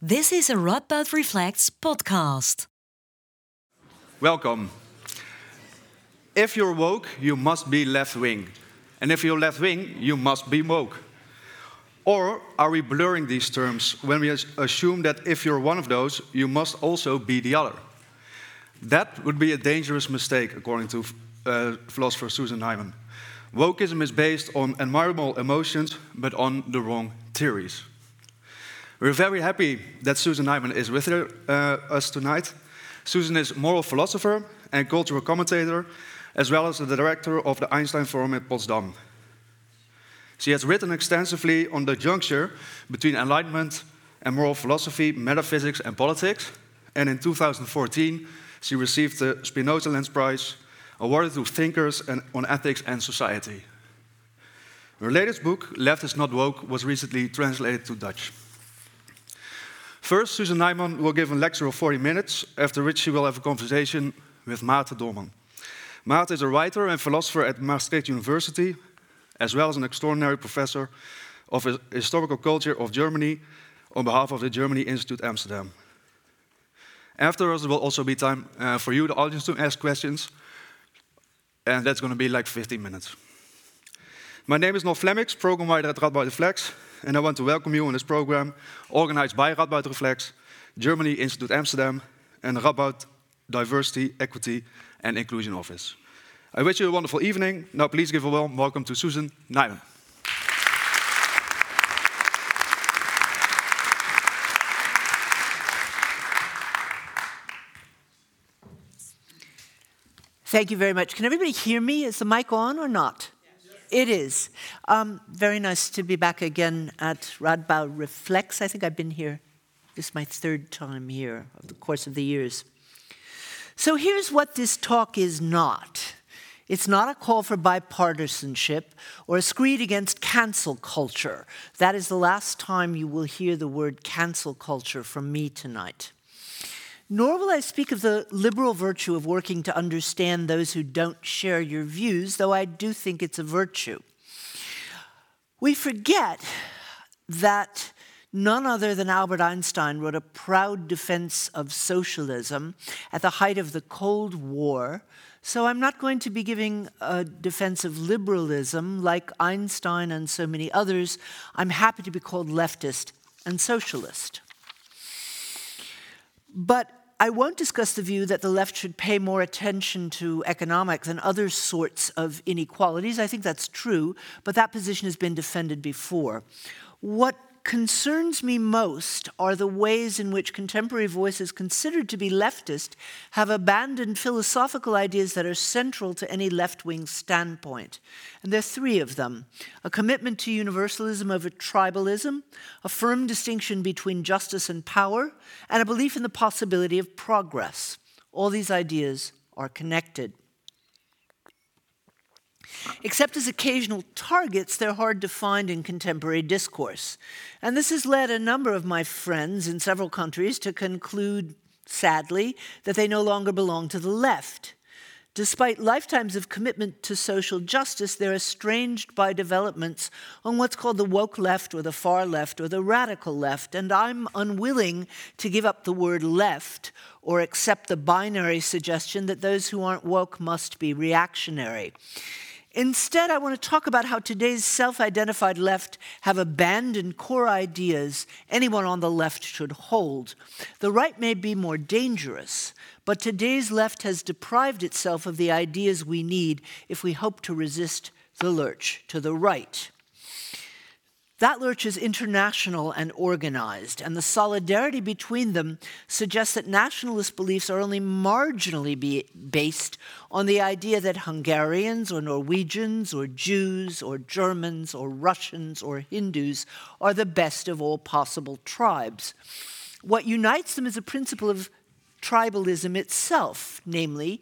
This is a Radboud Reflects podcast. Welcome. If you're woke, you must be left wing. And if you're left wing, you must be woke. Or are we blurring these terms when we assume that if you're one of those, you must also be the other? That would be a dangerous mistake, according to uh, philosopher Susan Neiman. Wokeism is based on admirable emotions, but on the wrong theories. We're very happy that Susan Neiman is with her, uh, us tonight. Susan is a moral philosopher and cultural commentator, as well as the director of the Einstein Forum in Potsdam. She has written extensively on the juncture between enlightenment and moral philosophy, metaphysics, and politics. And in 2014, she received the Spinoza Lens Prize, awarded to thinkers on ethics and society. Her latest book, Left is Not Woke, was recently translated to Dutch. First, Susan Neiman will give a lecture of 40 minutes, after which she will have a conversation with Maarten Doorman. Maarten is a writer and philosopher at Maastricht University, as well as an extraordinary professor of historical culture of Germany on behalf of the Germany Institute Amsterdam. Afterwards, there will also be time uh, for you, the audience, to ask questions, and that's going to be like 15 minutes. My name is Noel Flemmix, program writer at Radboud Reflects, and I want to welcome you on this program organized by Radboud Reflects, Germany Institute Amsterdam, and Radboud Diversity, Equity and Inclusion Office. I wish you a wonderful evening. Now, please give a warm welcome to Susan Neiman. Thank you very much. Can everybody hear me? Is the mic on or not? It is. Um, very nice to be back again at Radboud Reflects. I think I've been here. This is my third time here over the course of the years. So here's what this talk is not. It's not a call for bipartisanship or a screed against cancel culture. That is the last time you will hear the word cancel culture from me tonight. Nor will I speak of the liberal virtue of working to understand those who don't share your views, though I do think it's a virtue. We forget that none other than Albert Einstein wrote a proud defense of socialism at the height of the Cold War. So I'm not going to be giving a defense of liberalism like Einstein and so many others. I'm happy to be called leftist and socialist. But I won't discuss the view that the left should pay more attention to economics than other sorts of inequalities. I think that's true, but that position has been defended before. What concerns me most are the ways in which contemporary voices considered to be leftist have abandoned philosophical ideas that are central to any left wing standpoint. And there are three of them a commitment to universalism over tribalism, a firm distinction between justice and power, and a belief in the possibility of progress. All these ideas are connected. Except as occasional targets, they're hard to find in contemporary discourse. And this has led a number of my friends in several countries to conclude, sadly, that they no longer belong to the left. Despite lifetimes of commitment to social justice, they're estranged by developments on what's called the woke left or the far left or the radical left. And I'm unwilling to give up the word left or accept the binary suggestion that those who aren't woke must be reactionary. Instead, I want to talk about how today's self identified left have abandoned core ideas anyone on the left should hold. The right may be more dangerous, but today's left has deprived itself of the ideas we need if we hope to resist the lurch to the right. That lurch is international and organized, and the solidarity between them suggests that nationalist beliefs are only marginally be based on the idea that Hungarians or Norwegians or Jews or Germans or Russians or Hindus are the best of all possible tribes. What unites them is a principle of tribalism itself, namely,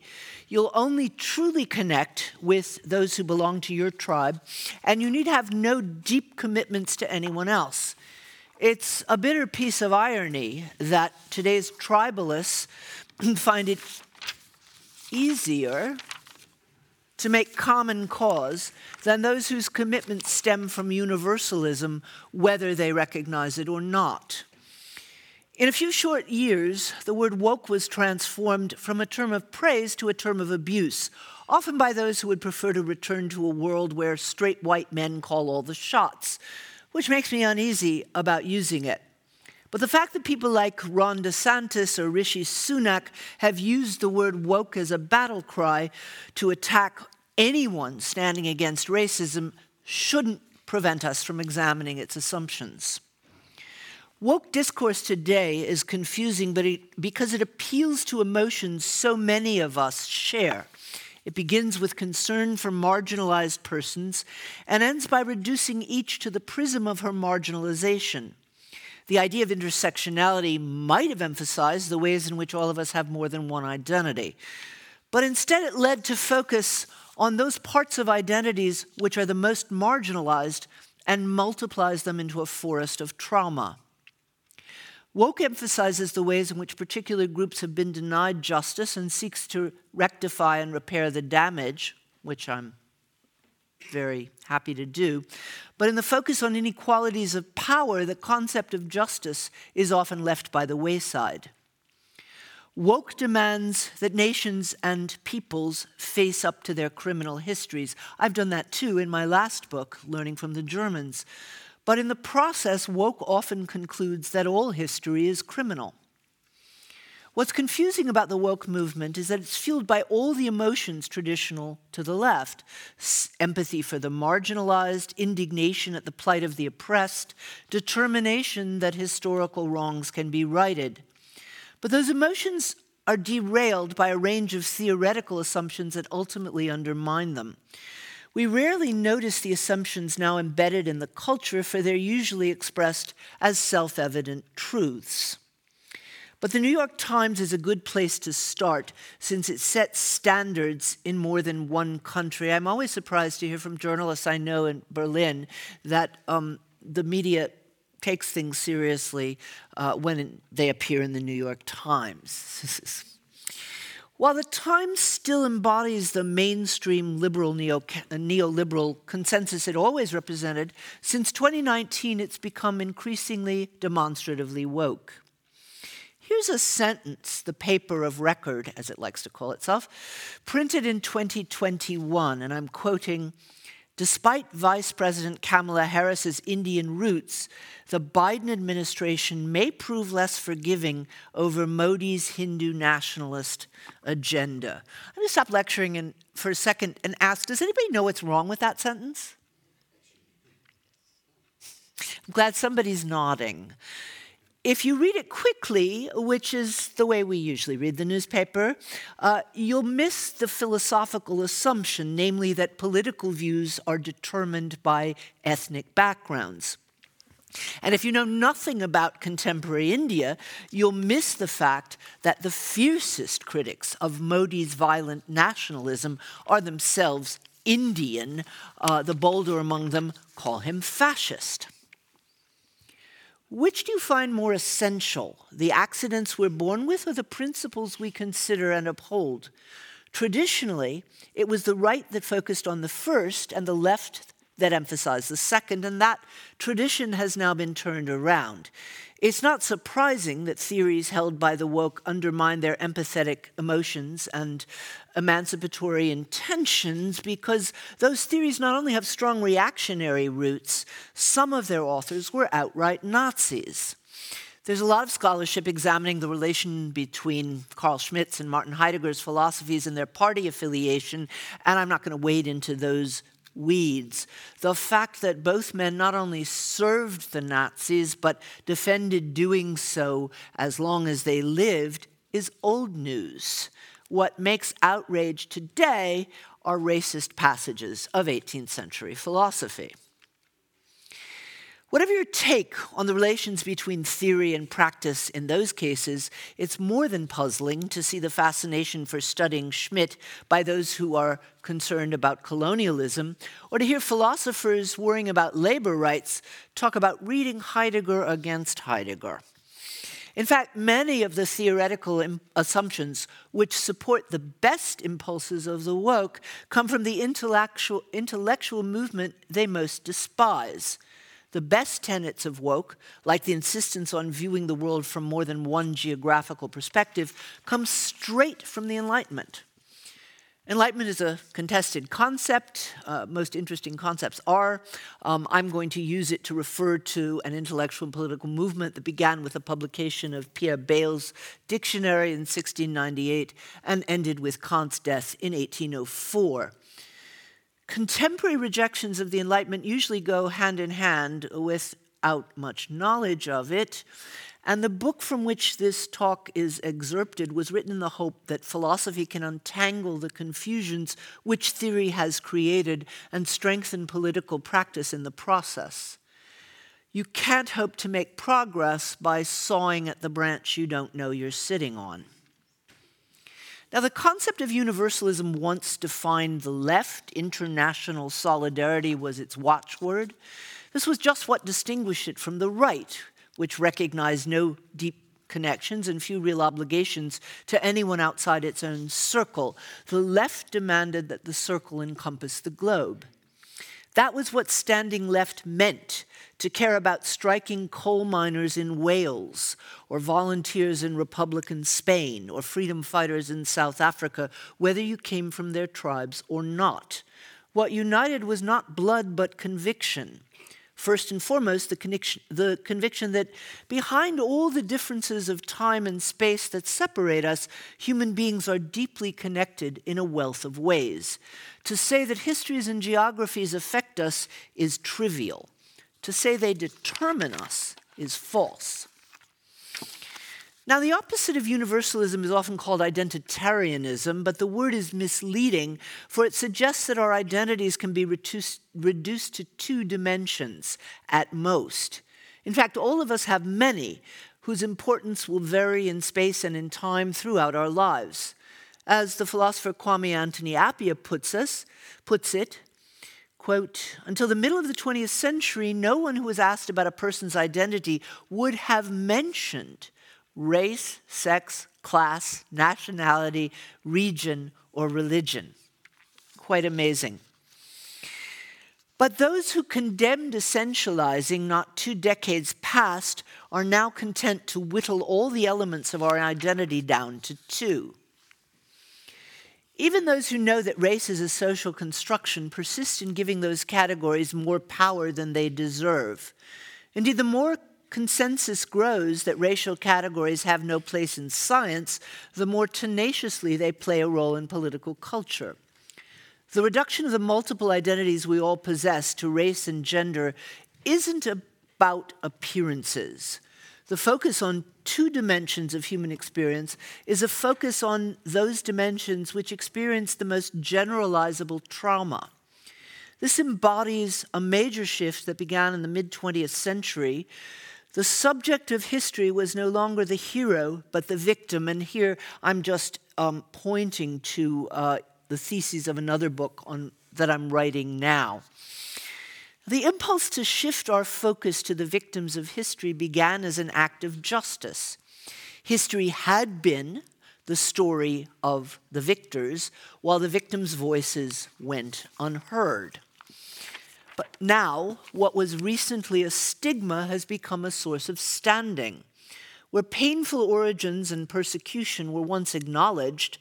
you'll only truly connect with those who belong to your tribe, and you need to have no deep commitments to anyone else. It's a bitter piece of irony that today's tribalists find it easier to make common cause than those whose commitments stem from universalism, whether they recognize it or not. In a few short years, the word woke was transformed from a term of praise to a term of abuse, often by those who would prefer to return to a world where straight white men call all the shots, which makes me uneasy about using it. But the fact that people like Ron DeSantis or Rishi Sunak have used the word woke as a battle cry to attack anyone standing against racism shouldn't prevent us from examining its assumptions. Woke discourse today is confusing but it, because it appeals to emotions so many of us share. It begins with concern for marginalized persons and ends by reducing each to the prism of her marginalization. The idea of intersectionality might have emphasized the ways in which all of us have more than one identity, but instead it led to focus on those parts of identities which are the most marginalized and multiplies them into a forest of trauma. Woke emphasizes the ways in which particular groups have been denied justice and seeks to rectify and repair the damage, which I'm very happy to do. But in the focus on inequalities of power, the concept of justice is often left by the wayside. Woke demands that nations and peoples face up to their criminal histories. I've done that too in my last book, Learning from the Germans. But in the process, woke often concludes that all history is criminal. What's confusing about the woke movement is that it's fueled by all the emotions traditional to the left empathy for the marginalized, indignation at the plight of the oppressed, determination that historical wrongs can be righted. But those emotions are derailed by a range of theoretical assumptions that ultimately undermine them. We rarely notice the assumptions now embedded in the culture, for they're usually expressed as self evident truths. But the New York Times is a good place to start since it sets standards in more than one country. I'm always surprised to hear from journalists I know in Berlin that um, the media takes things seriously uh, when they appear in the New York Times. While the Times still embodies the mainstream liberal neo- neoliberal consensus it always represented, since 2019 it's become increasingly demonstratively woke. Here's a sentence, the paper of record, as it likes to call itself, printed in 2021, and I'm quoting Despite Vice President Kamala Harris's Indian roots, the Biden administration may prove less forgiving over Modi's Hindu nationalist agenda. I'm going to stop lecturing for a second and ask Does anybody know what's wrong with that sentence? I'm glad somebody's nodding. If you read it quickly, which is the way we usually read the newspaper, uh, you'll miss the philosophical assumption, namely that political views are determined by ethnic backgrounds. And if you know nothing about contemporary India, you'll miss the fact that the fiercest critics of Modi's violent nationalism are themselves Indian. Uh, the bolder among them call him fascist. Which do you find more essential, the accidents we're born with or the principles we consider and uphold? Traditionally, it was the right that focused on the first and the left that emphasized the second, and that tradition has now been turned around. It's not surprising that theories held by the woke undermine their empathetic emotions and emancipatory intentions because those theories not only have strong reactionary roots, some of their authors were outright Nazis. There's a lot of scholarship examining the relation between Carl Schmitt's and Martin Heidegger's philosophies and their party affiliation, and I'm not going to wade into those weeds. The fact that both men not only served the Nazis, but defended doing so as long as they lived is old news. What makes outrage today are racist passages of 18th century philosophy. Whatever your take on the relations between theory and practice in those cases, it's more than puzzling to see the fascination for studying Schmitt by those who are concerned about colonialism, or to hear philosophers worrying about labor rights talk about reading Heidegger against Heidegger. In fact, many of the theoretical assumptions which support the best impulses of the woke come from the intellectual, intellectual movement they most despise The best tenets of woke, like the insistence on viewing the world from more than one geographical perspective, come straight from the Enlightenment. Enlightenment is a contested concept. Uh, most interesting concepts are. Um, I'm going to use it to refer to an intellectual and political movement that began with the publication of Pierre Bayle's dictionary in 1698 and ended with Kant's death in 1804. Contemporary rejections of the Enlightenment usually go hand in hand without much knowledge of it. And the book from which this talk is excerpted was written in the hope that philosophy can untangle the confusions which theory has created and strengthen political practice in the process. You can't hope to make progress by sawing at the branch you don't know you're sitting on. Now, the concept of universalism once defined the left. International solidarity was its watchword. This was just what distinguished it from the right, which recognized no deep connections and few real obligations to anyone outside its own circle. The left demanded that the circle encompass the globe. That was what standing left meant to care about striking coal miners in Wales, or volunteers in Republican Spain, or freedom fighters in South Africa, whether you came from their tribes or not. What united was not blood but conviction. First and foremost, the conviction, the conviction that behind all the differences of time and space that separate us, human beings are deeply connected in a wealth of ways. To say that histories and geographies affect us is trivial. To say they determine us is false. Now, the opposite of universalism is often called identitarianism, but the word is misleading, for it suggests that our identities can be reduced, reduced to two dimensions at most. In fact, all of us have many whose importance will vary in space and in time throughout our lives. As the philosopher Kwame Anthony Appiah puts, us, puts it, quote, until the middle of the 20th century, no one who was asked about a person's identity would have mentioned race, sex, class, nationality, region, or religion. Quite amazing. But those who condemned essentializing not two decades past are now content to whittle all the elements of our identity down to two. Even those who know that race is a social construction persist in giving those categories more power than they deserve. Indeed, the more consensus grows that racial categories have no place in science, the more tenaciously they play a role in political culture. The reduction of the multiple identities we all possess to race and gender isn't about appearances. The focus on two dimensions of human experience is a focus on those dimensions which experience the most generalizable trauma. This embodies a major shift that began in the mid 20th century the subject of history was no longer the hero, but the victim. And here I'm just um, pointing to uh, the theses of another book on, that I'm writing now. The impulse to shift our focus to the victims of history began as an act of justice. History had been the story of the victors, while the victims' voices went unheard. But now, what was recently a stigma has become a source of standing. Where painful origins and persecution were once acknowledged,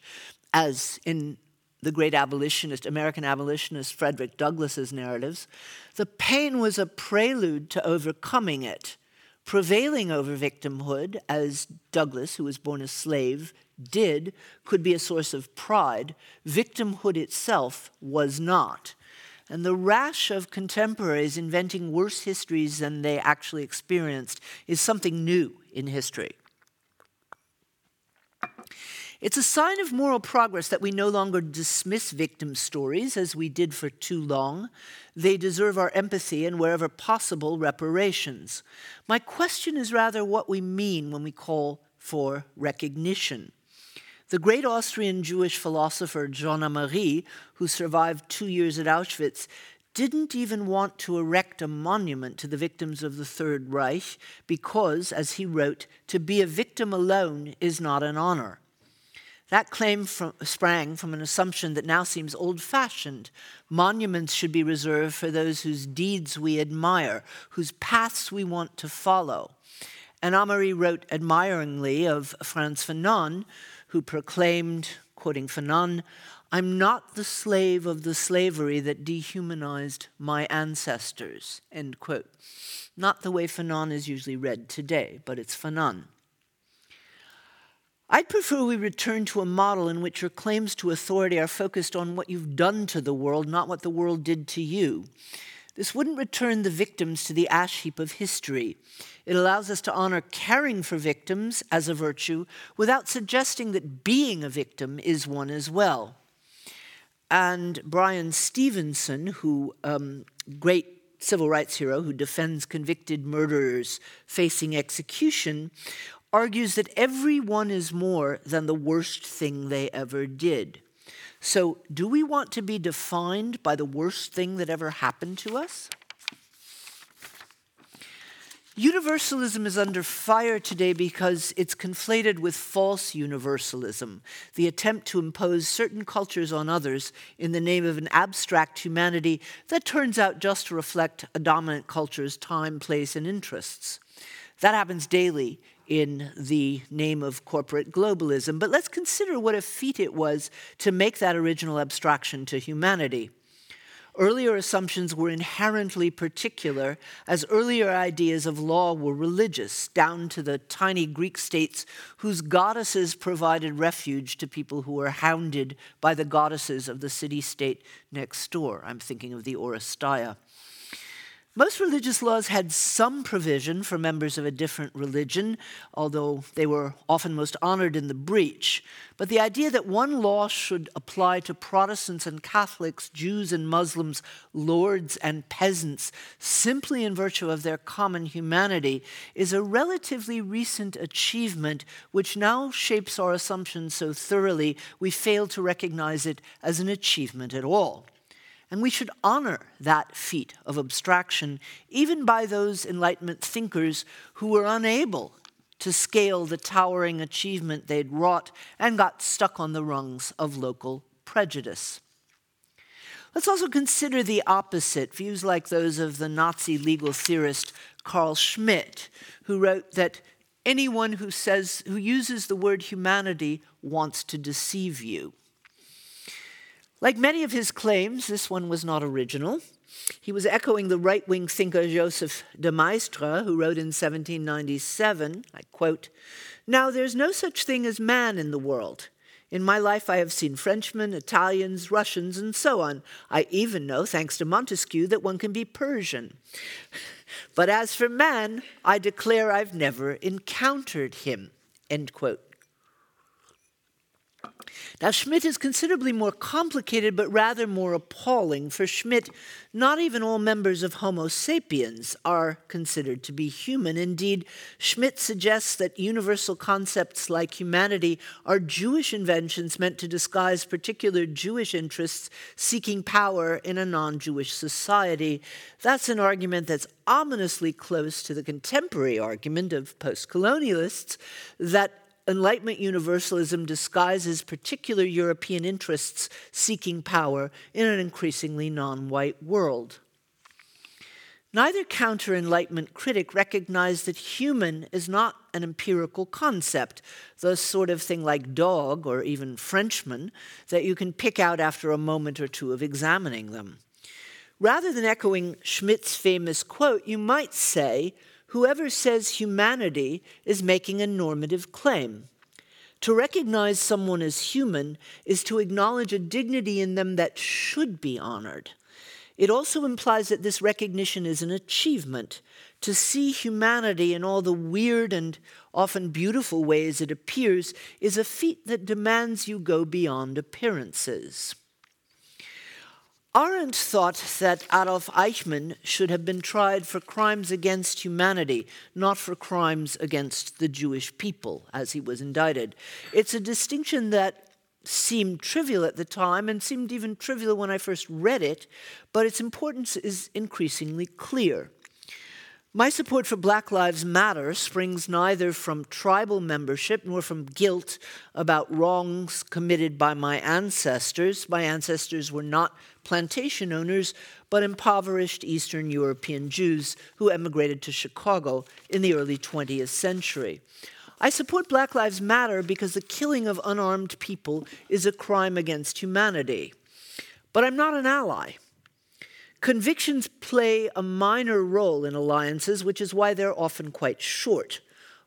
as in the great abolitionist, American abolitionist Frederick Douglass's narratives, the pain was a prelude to overcoming it. Prevailing over victimhood, as Douglass, who was born a slave, did, could be a source of pride. Victimhood itself was not. And the rash of contemporaries inventing worse histories than they actually experienced is something new in history. It's a sign of moral progress that we no longer dismiss victim stories as we did for too long. They deserve our empathy and, wherever possible, reparations. My question is rather what we mean when we call for recognition. The great Austrian Jewish philosopher Jean Améry, who survived two years at Auschwitz, didn't even want to erect a monument to the victims of the Third Reich because, as he wrote, to be a victim alone is not an honor. That claim from, sprang from an assumption that now seems old fashioned. Monuments should be reserved for those whose deeds we admire, whose paths we want to follow. And Améry wrote admiringly of Frantz Fanon, who proclaimed, quoting Fanon, I'm not the slave of the slavery that dehumanized my ancestors, end quote. Not the way Fanon is usually read today, but it's Fanon. I'd prefer we return to a model in which your claims to authority are focused on what you've done to the world, not what the world did to you. This wouldn't return the victims to the ash heap of history. It allows us to honor caring for victims as a virtue without suggesting that being a victim is one as well. And Bryan Stevenson, who um, great civil rights hero who defends convicted murderers facing execution, argues that everyone is more than the worst thing they ever did. So, do we want to be defined by the worst thing that ever happened to us? Universalism is under fire today because it's conflated with false universalism, the attempt to impose certain cultures on others in the name of an abstract humanity that turns out just to reflect a dominant culture's time, place, and interests. That happens daily in the name of corporate globalism. But let's consider what a feat it was to make that original abstraction to humanity. Earlier assumptions were inherently particular, as earlier ideas of law were religious, down to the tiny Greek states whose goddesses provided refuge to people who were hounded by the goddesses of the city state next door. I'm thinking of the Oresteia. Most religious laws had some provision for members of a different religion, although they were often most honored in the breach. But the idea that one law should apply to Protestants and Catholics, Jews and Muslims, lords and peasants, simply in virtue of their common humanity, is a relatively recent achievement which now shapes our assumptions so thoroughly we fail to recognize it as an achievement at all. And we should honor that feat of abstraction, even by those Enlightenment thinkers who were unable to scale the towering achievement they'd wrought and got stuck on the rungs of local prejudice. Let's also consider the opposite, views like those of the Nazi legal theorist Carl Schmitt, who wrote that anyone who says who uses the word humanity wants to deceive you. Like many of his claims, this one was not original. He was echoing the right wing thinker Joseph de Maistre, who wrote in 1797, I quote, Now there's no such thing as man in the world. In my life, I have seen Frenchmen, Italians, Russians, and so on. I even know, thanks to Montesquieu, that one can be Persian. But as for man, I declare I've never encountered him. End quote. Now, Schmitt is considerably more complicated, but rather more appalling. For Schmitt, not even all members of Homo sapiens are considered to be human. Indeed, Schmitt suggests that universal concepts like humanity are Jewish inventions meant to disguise particular Jewish interests seeking power in a non Jewish society. That's an argument that's ominously close to the contemporary argument of post colonialists that Enlightenment universalism disguises particular European interests seeking power in an increasingly non white world. Neither counter Enlightenment critic recognized that human is not an empirical concept, the sort of thing like dog or even Frenchman that you can pick out after a moment or two of examining them. Rather than echoing Schmitt's famous quote, you might say, whoever says humanity is making a normative claim. To recognize someone as human is to acknowledge a dignity in them that should be honored. It also implies that this recognition is an achievement. To see humanity in all the weird and often beautiful ways it appears is a feat that demands you go beyond appearances. Arendt thought that Adolf Eichmann should have been tried for crimes against humanity, not for crimes against the Jewish people, as he was indicted. It's a distinction that seemed trivial at the time and seemed even trivial when I first read it, but its importance is increasingly clear. My support for Black Lives Matter springs neither from tribal membership nor from guilt about wrongs committed by my ancestors. My ancestors were not plantation owners, but impoverished Eastern European Jews who emigrated to Chicago in the early 20th century. I support Black Lives Matter because the killing of unarmed people is a crime against humanity. But I'm not an ally. Convictions play a minor role in alliances, which is why they're often quite short.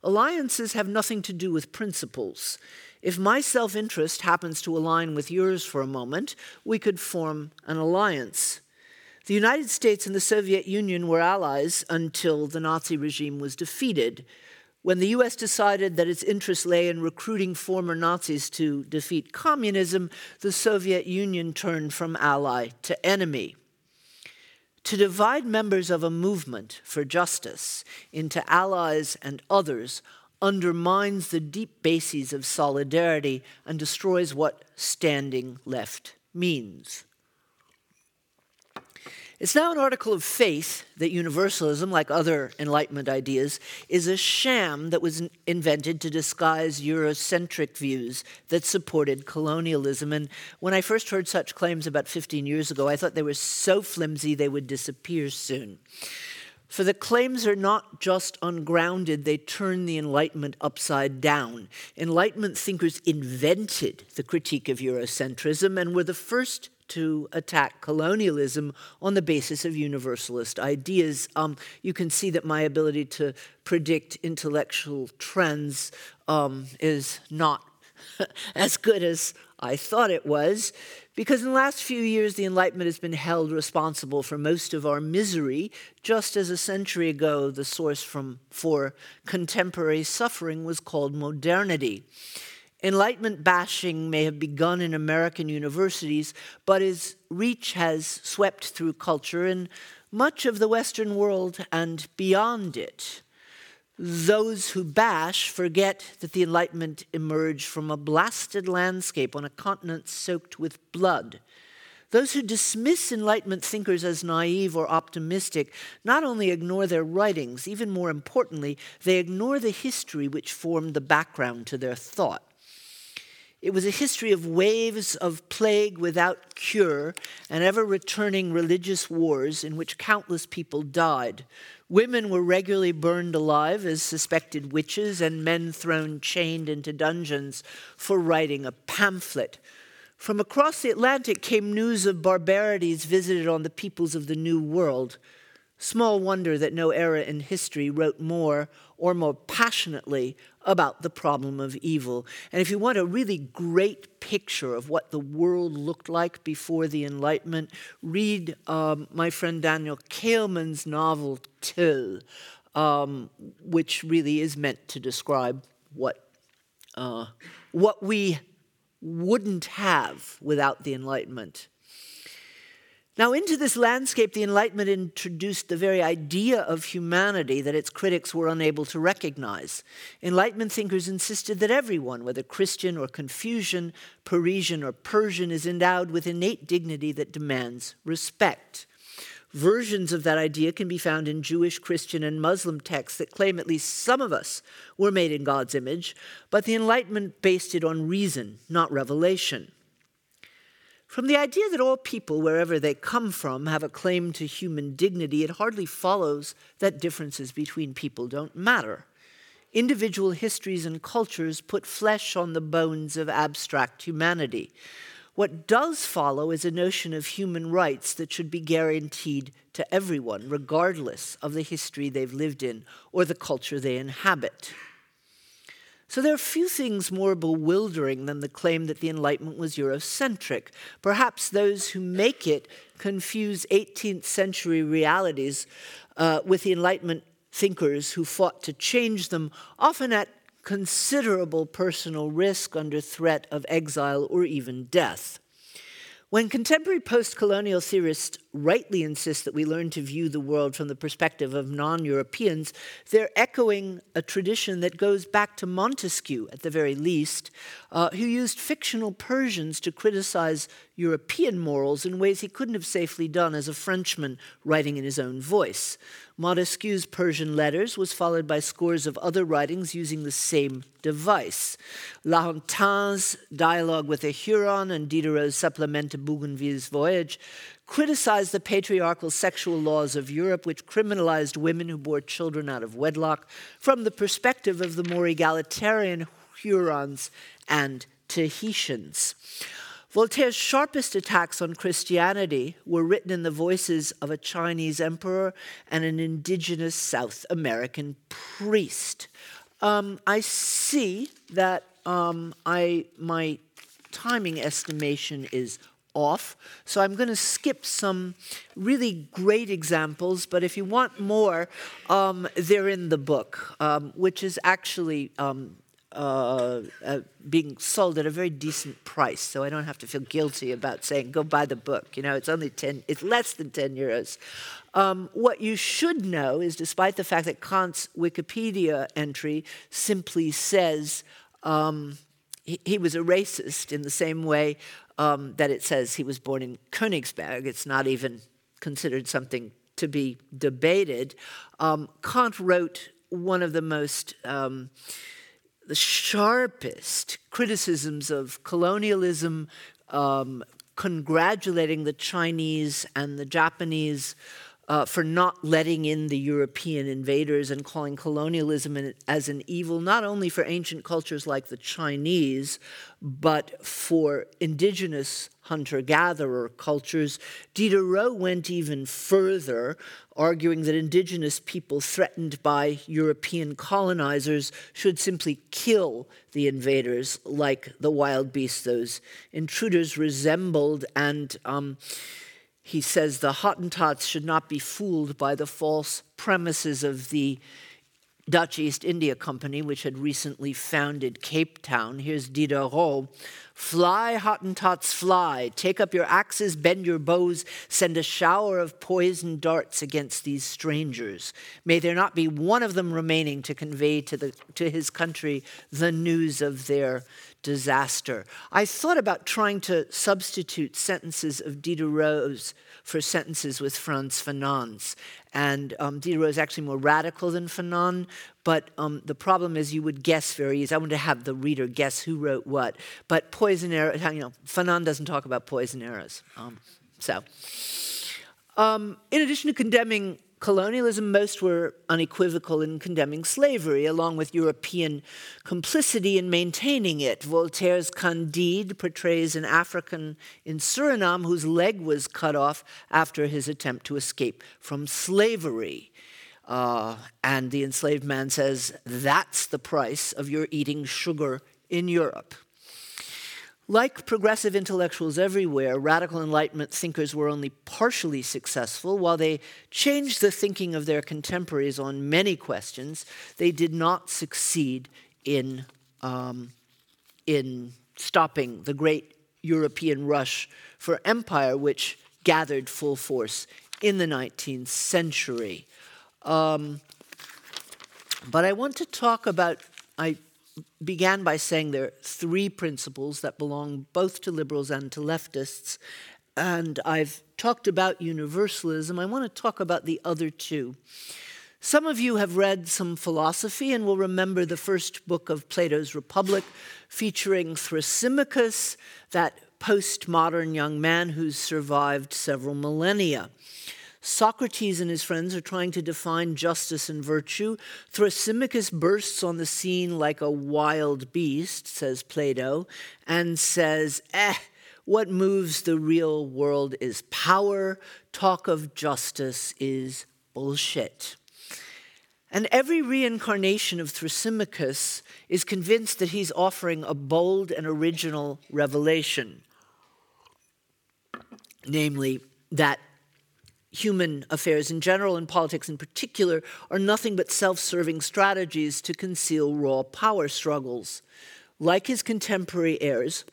Alliances have nothing to do with principles. If my self interest happens to align with yours for a moment, we could form an alliance. The United States and the Soviet Union were allies until the Nazi regime was defeated. When the US decided that its interest lay in recruiting former Nazis to defeat communism, the Soviet Union turned from ally to enemy. To divide members of a movement for justice into allies and others undermines the deep bases of solidarity and destroys what standing left means. It's now an article of faith that universalism, like other Enlightenment ideas, is a sham that was invented to disguise Eurocentric views that supported colonialism. And when I first heard such claims about 15 years ago, I thought they were so flimsy they would disappear soon. For the claims are not just ungrounded, they turn the Enlightenment upside down. Enlightenment thinkers invented the critique of Eurocentrism and were the first to attack colonialism on the basis of universalist ideas. Um, you can see that my ability to predict intellectual trends um, is not as good as I thought it was, because in the last few years, the Enlightenment has been held responsible for most of our misery, just as a century ago, the source from, for contemporary suffering was called modernity. Enlightenment bashing may have begun in American universities, but its reach has swept through culture in much of the Western world and beyond it. Those who bash forget that the Enlightenment emerged from a blasted landscape on a continent soaked with blood. Those who dismiss Enlightenment thinkers as naive or optimistic not only ignore their writings, even more importantly, they ignore the history which formed the background to their thought. It was a history of waves of plague without cure and ever returning religious wars in which countless people died. Women were regularly burned alive as suspected witches, and men thrown chained into dungeons for writing a pamphlet. From across the Atlantic came news of barbarities visited on the peoples of the New World. Small wonder that no era in history wrote more or more passionately about the problem of evil. And if you want a really great picture of what the world looked like before the Enlightenment, read um, my friend Daniel Kehlmann's novel Tyll, um, which really is meant to describe what, uh, what we wouldn't have without the Enlightenment. Now, into this landscape, the Enlightenment introduced the very idea of humanity that its critics were unable to recognize. Enlightenment thinkers insisted that everyone, whether Christian or Confucian, Parisian or Persian, is endowed with innate dignity that demands respect. Versions of that idea can be found in Jewish, Christian, and Muslim texts that claim at least some of us were made in God's image, but the Enlightenment based it on reason, not revelation. From the idea that all people, wherever they come from, have a claim to human dignity, it hardly follows that differences between people don't matter. Individual histories and cultures put flesh on the bones of abstract humanity. What does follow is a notion of human rights that should be guaranteed to everyone, regardless of the history they've lived in or the culture they inhabit. So there are few things more bewildering than the claim that the Enlightenment was Eurocentric. Perhaps those who make it confuse 18th century realities uh, with the Enlightenment thinkers who fought to change them, often at considerable personal risk under threat of exile or even death. When contemporary post colonial theorists rightly insist that we learn to view the world from the perspective of non Europeans, they're echoing a tradition that goes back to Montesquieu, at the very least, uh, who used fictional Persians to criticize European morals in ways he couldn't have safely done as a Frenchman writing in his own voice. Montesquieu's Persian letters was followed by scores of other writings using the same device. La dialogue with a Huron and Diderot's supplement to Bougainville's voyage criticized the patriarchal sexual laws of Europe, which criminalized women who bore children out of wedlock, from the perspective of the more egalitarian Hurons and Tahitians. Voltaire's sharpest attacks on Christianity were written in the voices of a Chinese emperor and an indigenous South American priest. Um, I see that um, I, my timing estimation is off, so I'm going to skip some really great examples, but if you want more, um, they're in the book, um, which is actually um, uh, uh, being sold at a very decent price, so I don't have to feel guilty about saying go buy the book. You know, it's only ten, it's less than ten euros. Um, what you should know is, despite the fact that Kant's Wikipedia entry simply says um, he, he, was a racist in the same way um, that it says he was born in Königsberg, it's not even considered something to be debated. Um, Kant wrote one of the most um, the sharpest criticisms of colonialism, um, congratulating the Chinese and the Japanese uh, for not letting in the European invaders and calling colonialism as an evil, not only for ancient cultures like the Chinese, but for indigenous hunter gatherer cultures. Diderot went even further, arguing that indigenous people threatened by European colonizers should simply kill the invaders like the wild beasts those intruders resembled and um, he says the Hottentots should not be fooled by the false premises of the Dutch East India Company, which had recently founded Cape Town. Here's Diderot. Fly, Hottentots, fly. Take up your axes, bend your bows, send a shower of poisoned darts against these strangers. May there not be one of them remaining to convey to, the, to his country the news of their disaster. I thought about trying to substitute sentences of Diderot's for sentences with Frantz Fanon's. And um, Diderot is actually more radical than Fanon, but um, the problem is you would guess very easily. I want to have the reader guess who wrote what. But poison arrow, you know, Fanon doesn't talk about poison arrows. Um, so, um, in addition to condemning colonialism, most were unequivocal in condemning slavery, along with European complicity in maintaining it. Voltaire's Candide portrays an African in Suriname whose leg was cut off after his attempt to escape from slavery. Uh, and the enslaved man says, That's the price of your eating sugar in Europe. Like progressive intellectuals everywhere, radical Enlightenment thinkers were only partially successful. While they changed the thinking of their contemporaries on many questions, they did not succeed in, um, in stopping the great European rush for empire, which gathered full force in the 19th century. Um, but I want to talk about, I began by saying there are three principles that belong both to liberals and to leftists. And I've talked about universalism. I want to talk about the other two. Some of you have read some philosophy and will remember the first book of Plato's Republic, featuring Thrasymachus, that postmodern young man who's survived several millennia. Socrates and his friends are trying to define justice and virtue. Thrasymachus bursts on the scene like a wild beast, says Plato, and says, eh, what moves the real world is power. Talk of justice is bullshit. And every reincarnation of Thrasymachus is convinced that he's offering a bold and original revelation, namely, that human affairs in general and politics in particular are nothing but self serving strategies to conceal raw power struggles. Like his contemporary heirs,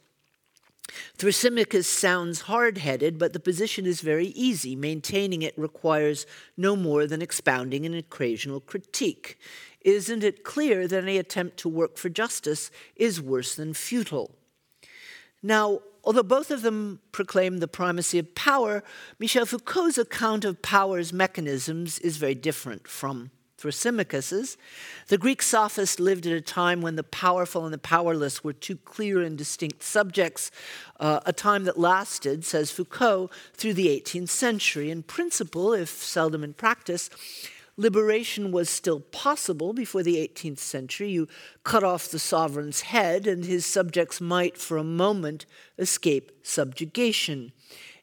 Thrasymachus sounds hard headed, but the position is very easy. Maintaining it requires no more than expounding an occasional critique. Isn't it clear that any attempt to work for justice is worse than futile? Now, although both of them proclaim the primacy of power, Michel Foucault's account of power's mechanisms is very different from Thrasymachus's. The Greek sophist lived at a time when the powerful and the powerless were two clear and distinct subjects, uh, a time that lasted, says Foucault, through the 18th century. In principle, if seldom in practice, liberation was still possible before the 18th century. You cut off the sovereign's head, and his subjects might, for a moment, escape subjugation.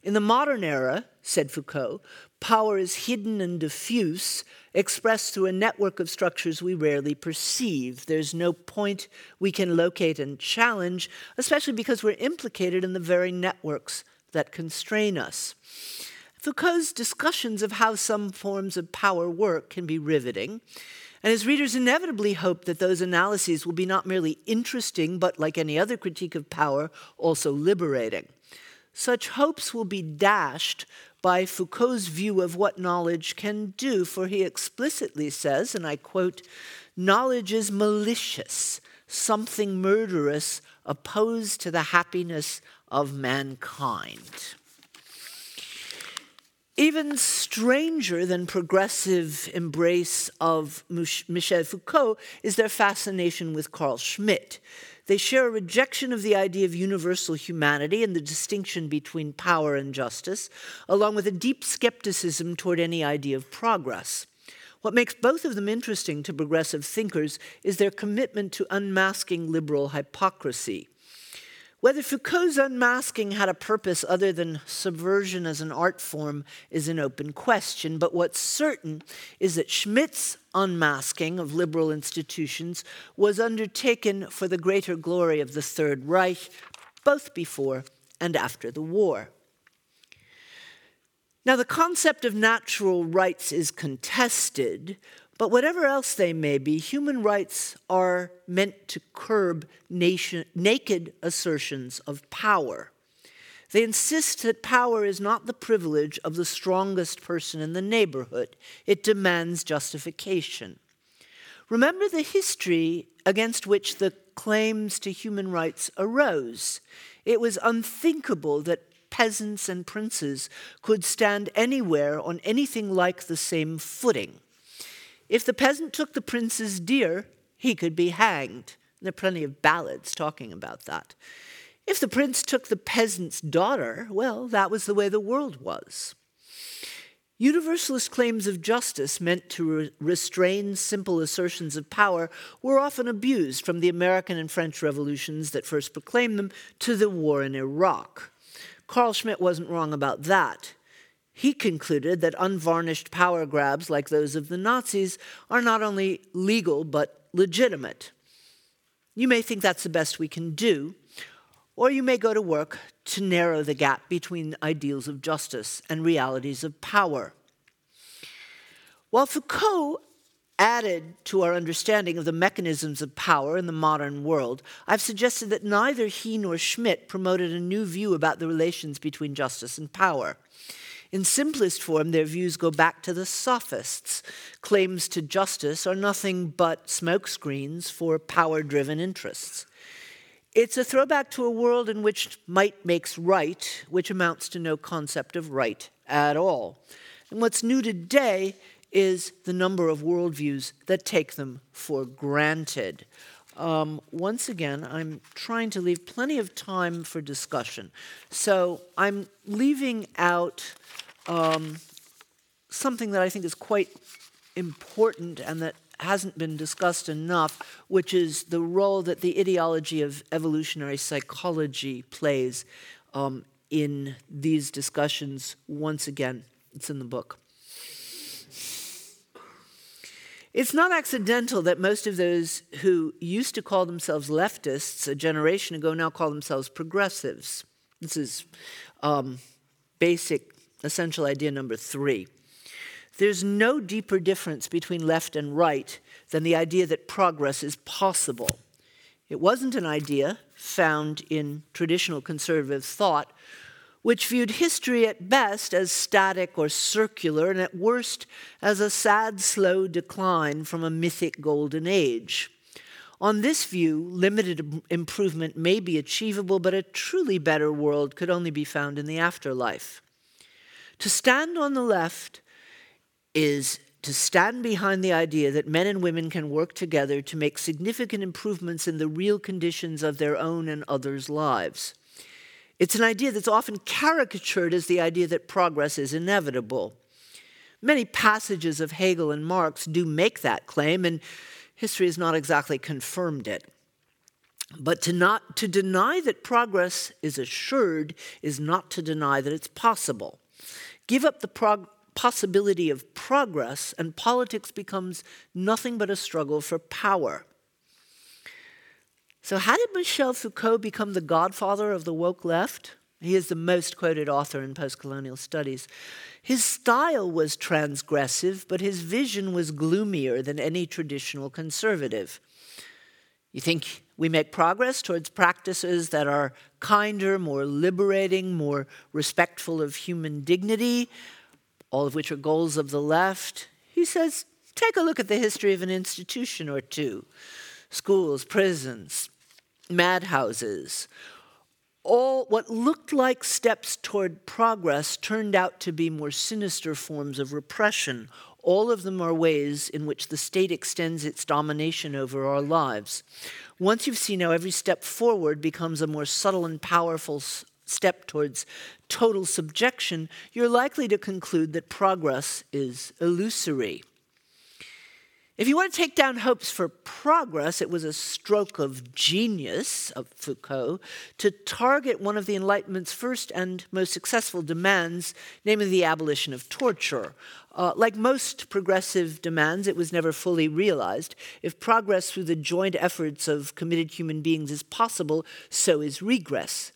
In the modern era, said Foucault, power is hidden and diffuse, expressed through a network of structures we rarely perceive. There's no point we can locate and challenge, especially because we're implicated in the very networks that constrain us. Foucault's discussions of how some forms of power work can be riveting, and his readers inevitably hope that those analyses will be not merely interesting, but like any other critique of power, also liberating. Such hopes will be dashed by Foucault's view of what knowledge can do, for he explicitly says, and I quote, knowledge is malicious, something murderous, opposed to the happiness of mankind. Even stranger than progressive embrace of Michel Foucault is their fascination with Carl Schmitt. They share a rejection of the idea of universal humanity and the distinction between power and justice, along with a deep skepticism toward any idea of progress. What makes both of them interesting to progressive thinkers is their commitment to unmasking liberal hypocrisy. Whether Foucault's unmasking had a purpose other than subversion as an art form is an open question, but what's certain is that Schmitt's unmasking of liberal institutions was undertaken for the greater glory of the Third Reich, both before and after the war. Now, the concept of natural rights is contested, but whatever else they may be, human rights are meant to curb nation, naked assertions of power. They insist that power is not the privilege of the strongest person in the neighborhood, it demands justification. Remember the history against which the claims to human rights arose. It was unthinkable that peasants and princes could stand anywhere on anything like the same footing. If the peasant took the prince's deer, he could be hanged. There are plenty of ballads talking about that. If the prince took the peasant's daughter, well, that was the way the world was. Universalist claims of justice meant to re- restrain simple assertions of power were often abused from the American and French revolutions that first proclaimed them to the war in Iraq. Carl Schmitt wasn't wrong about that. He concluded that unvarnished power grabs like those of the Nazis are not only legal but legitimate. You may think that's the best we can do, or you may go to work to narrow the gap between ideals of justice and realities of power. While Foucault added to our understanding of the mechanisms of power in the modern world, I've suggested that neither he nor Schmitt promoted a new view about the relations between justice and power. In simplest form, their views go back to the sophists. Claims to justice are nothing but smokescreens for power driven interests. It's a throwback to a world in which might makes right, which amounts to no concept of right at all. And what's new today is the number of worldviews that take them for granted. Um, once again, I'm trying to leave plenty of time for discussion. So I'm leaving out um, something that I think is quite important and that hasn't been discussed enough, which is the role that the ideology of evolutionary psychology plays um, in these discussions. Once again, it's in the book. It's not accidental that most of those who used to call themselves leftists a generation ago now call themselves progressives. This is um, basic essential idea number three. There's no deeper difference between left and right than the idea that progress is possible. It wasn't an idea found in traditional conservative thought, which viewed history at best as static or circular, and at worst as a sad, slow decline from a mythic golden age. On this view, limited improvement may be achievable, but a truly better world could only be found in the afterlife. To stand on the left is to stand behind the idea that men and women can work together to make significant improvements in the real conditions of their own and others' lives. It's an idea that's often caricatured as the idea that progress is inevitable. Many passages of Hegel and Marx do make that claim, and history has not exactly confirmed it. But to, not, to deny that progress is assured is not to deny that it's possible. Give up the prog- possibility of progress, and politics becomes nothing but a struggle for power. So, how did Michel Foucault become the godfather of the woke left? He is the most quoted author in postcolonial studies. His style was transgressive, but his vision was gloomier than any traditional conservative. You think we make progress towards practices that are kinder, more liberating, more respectful of human dignity, all of which are goals of the left. He says, take a look at the history of an institution or two schools, prisons, madhouses. All what looked like steps toward progress turned out to be more sinister forms of repression. All of them are ways in which the state extends its domination over our lives. Once you've seen how every step forward becomes a more subtle and powerful step towards total subjection, you're likely to conclude that progress is illusory. If you want to take down hopes for progress, it was a stroke of genius of Foucault to target one of the Enlightenment's first and most successful demands, namely the abolition of torture. Uh, like most progressive demands, it was never fully realized. If progress through the joint efforts of committed human beings is possible, so is regress.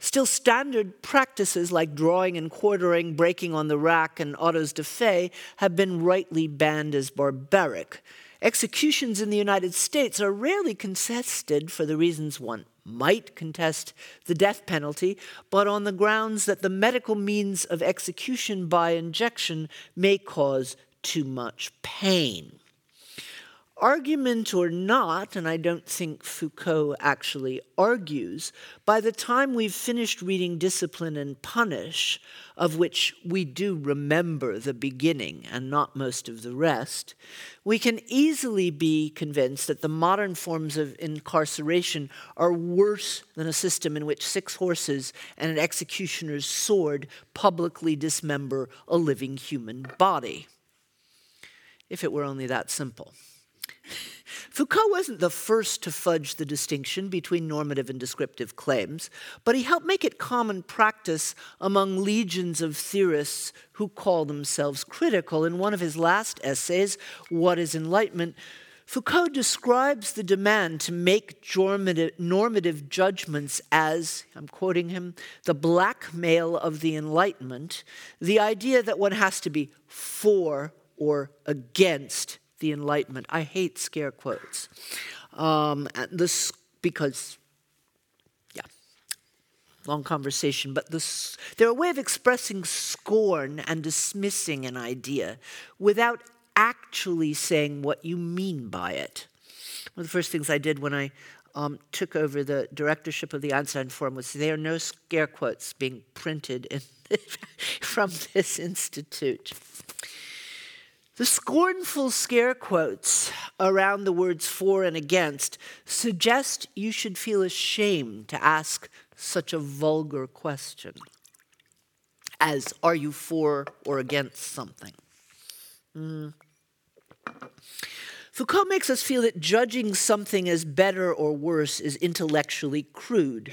Still, standard practices like drawing and quartering, breaking on the rack, and autos de fe have been rightly banned as barbaric. Executions in the United States are rarely contested for the reasons one might contest the death penalty, but on the grounds that the medical means of execution by injection may cause too much pain. Argument or not, and I don't think Foucault actually argues, by the time we've finished reading Discipline and Punish, of which we do remember the beginning and not most of the rest, we can easily be convinced that the modern forms of incarceration are worse than a system in which six horses and an executioner's sword publicly dismember a living human body. If it were only that simple. Foucault wasn't the first to fudge the distinction between normative and descriptive claims, but he helped make it common practice among legions of theorists who call themselves critical. In one of his last essays, What is Enlightenment? Foucault describes the demand to make normative judgments as, I'm quoting him, the blackmail of the Enlightenment, the idea that one has to be for or against the Enlightenment. I hate scare quotes. Um, this because, yeah, long conversation. But this, they're a way of expressing scorn and dismissing an idea without actually saying what you mean by it. One of the first things I did when I um, took over the directorship of the Einstein Forum was there are no scare quotes being printed in, from this institute. The scornful scare quotes around the words for and against suggest you should feel ashamed to ask such a vulgar question as, Are you for or against something? Mm. Foucault makes us feel that judging something as better or worse is intellectually crude.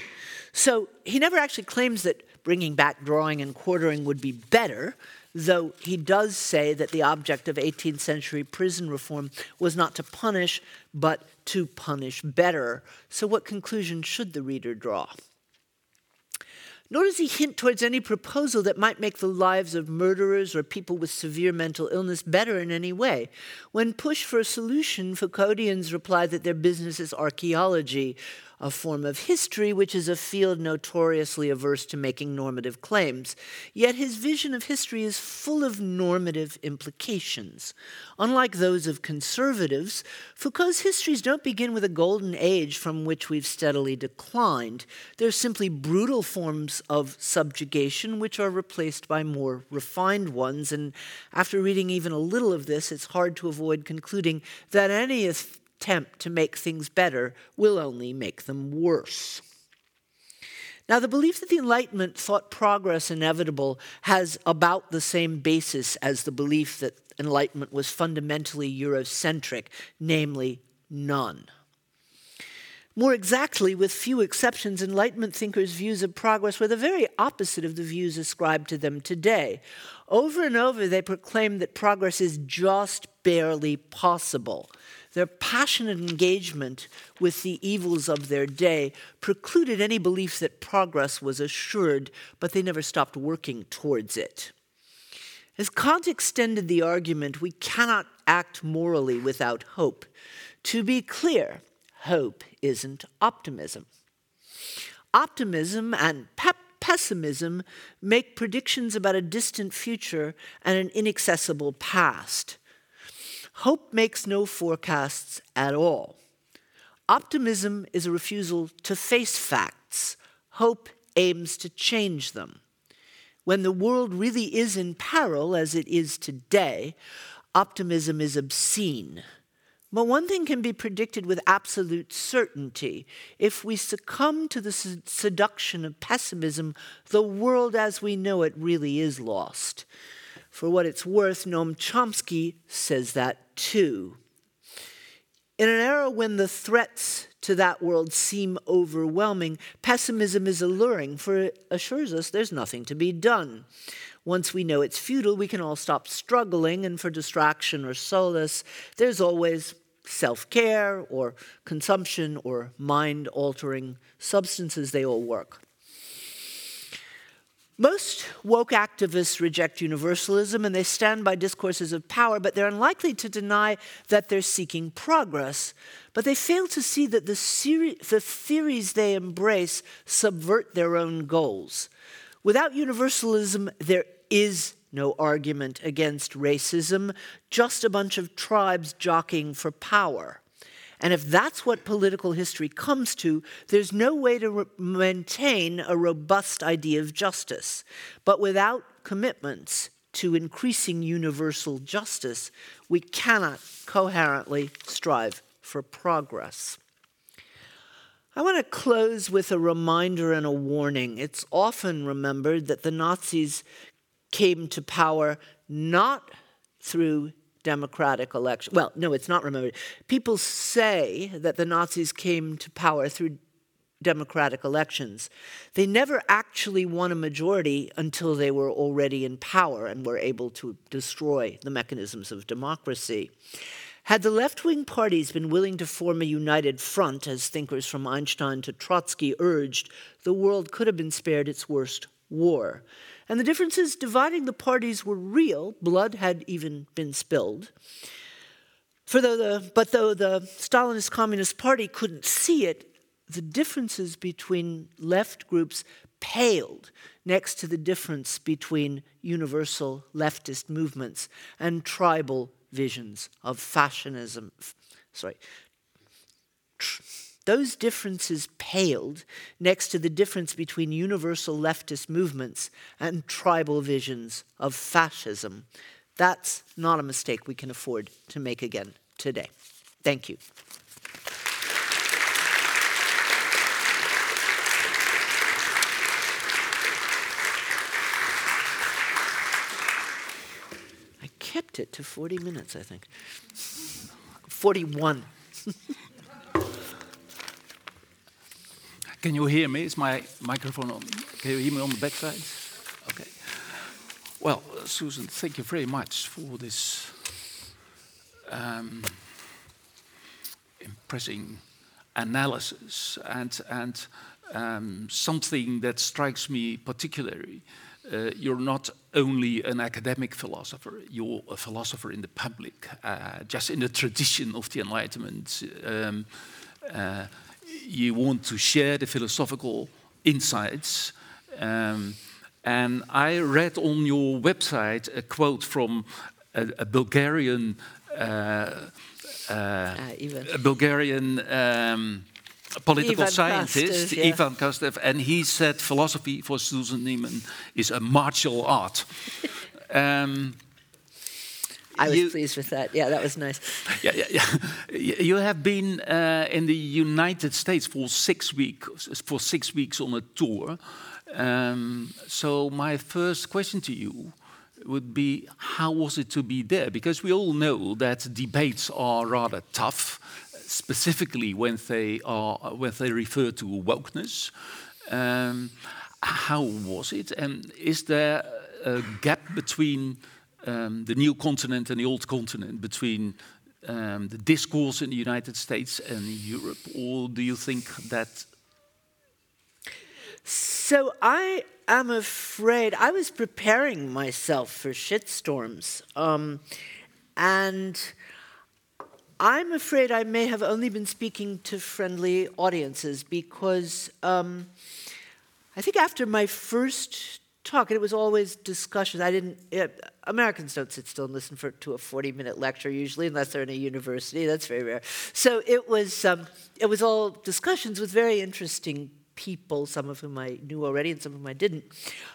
So he never actually claims that bringing back drawing and quartering would be better, though he does say that the object of 18th century prison reform was not to punish, but to punish better. So, what conclusion should the reader draw? Nor does he hint towards any proposal that might make the lives of murderers or people with severe mental illness better in any way. When pushed for a solution, Foucauldians reply that their business is archaeology, a form of history which is a field notoriously averse to making normative claims. Yet his vision of history is full of normative implications. Unlike those of conservatives, Foucault's histories don't begin with a golden age from which we've steadily declined. They're simply brutal forms of subjugation which are replaced by more refined ones. And after reading even a little of this, it's hard to avoid concluding that any attempt to make things better will only make them worse. Now, the belief that the Enlightenment thought progress inevitable has about the same basis as the belief that Enlightenment was fundamentally Eurocentric, namely, none. More exactly, with few exceptions, Enlightenment thinkers' views of progress were the very opposite of the views ascribed to them today. Over and over, they proclaim that progress is just barely possible. Their passionate engagement with the evils of their day precluded any belief that progress was assured, but they never stopped working towards it. As Kant extended the argument, we cannot act morally without hope. To be clear, hope isn't optimism. Optimism and pessimism make predictions about a distant future and an inaccessible past. Hope makes no forecasts at all. Optimism is a refusal to face facts. Hope aims to change them. When the world really is in peril, as it is today, optimism is obscene. But one thing can be predicted with absolute certainty. If we succumb to the seduction of pessimism, the world as we know it really is lost. For what it's worth, Noam Chomsky says that too. In an era when the threats to that world seem overwhelming, pessimism is alluring, for it assures us there's nothing to be done. Once we know it's futile, we can all stop struggling, and for distraction or solace, there's always self care or consumption or mind altering substances, they all work. Most woke activists reject universalism and they stand by discourses of power, but they're unlikely to deny that they're seeking progress. But they fail to see that the, seri- the theories they embrace subvert their own goals. Without universalism, there is no argument against racism, just a bunch of tribes jockeying for power. And if that's what political history comes to, there's no way to re- maintain a robust idea of justice. But without commitments to increasing universal justice, we cannot coherently strive for progress. I want to close with a reminder and a warning. It's often remembered that the Nazis came to power not through democratic election. Well, no, it's not remembered. People say that the Nazis came to power through democratic elections. They never actually won a majority until they were already in power and were able to destroy the mechanisms of democracy. Had the left wing parties been willing to form a united front, as thinkers from Einstein to Trotsky urged, the world could have been spared its worst war. And the differences dividing the parties were real. Blood had even been spilled. For though the, but though the Stalinist Communist Party couldn't see it, the differences between left groups paled next to the difference between universal leftist movements and tribal visions of fascism. Sorry. Those differences paled next to the difference between universal leftist movements and tribal visions of fascism. That's not a mistake we can afford to make again today. Thank you. I kept it to 40 minutes, I think. 41. Can you hear me? Is my microphone on? Can you hear me on the backside? Okay. Well, Susan, thank you very much for this um, impressive analysis. And, and um, something that strikes me particularly. Uh, you're not only an academic philosopher, you're a philosopher in the public, uh, just in the tradition of the Enlightenment. Um, uh, you want to share the philosophical insights. Um, and I read on your website a quote from a, a Bulgarian, uh, uh, a Bulgarian um, political Ivan scientist, Krastev, yeah. Ivan Krastev, and he said philosophy for Susan Neiman is a martial art. um, I was you- pleased with that. Yeah, that was nice. yeah, yeah, yeah. You have been uh, in the United States for six weeks for six weeks on a tour. Um, so my first question to you would be, how was it to be there? Because we all know that debates are rather tough, specifically when they are when they refer to wokeness. Um, how was it, and is there a gap between um, the new continent and the old continent, between um, the discourse in the United States and Europe, or do you think that? So I am afraid I was preparing myself for shitstorms. Um, and I'm afraid I may have only been speaking to friendly audiences because um, I think after my first talk, and it was always discussions. I didn't. Uh, Americans don't sit still and listen for, to a forty-minute lecture usually, unless they're in a university. That's very rare. So it was. Um, it was all discussions with very interesting people, some of whom I knew already, and some of whom I didn't.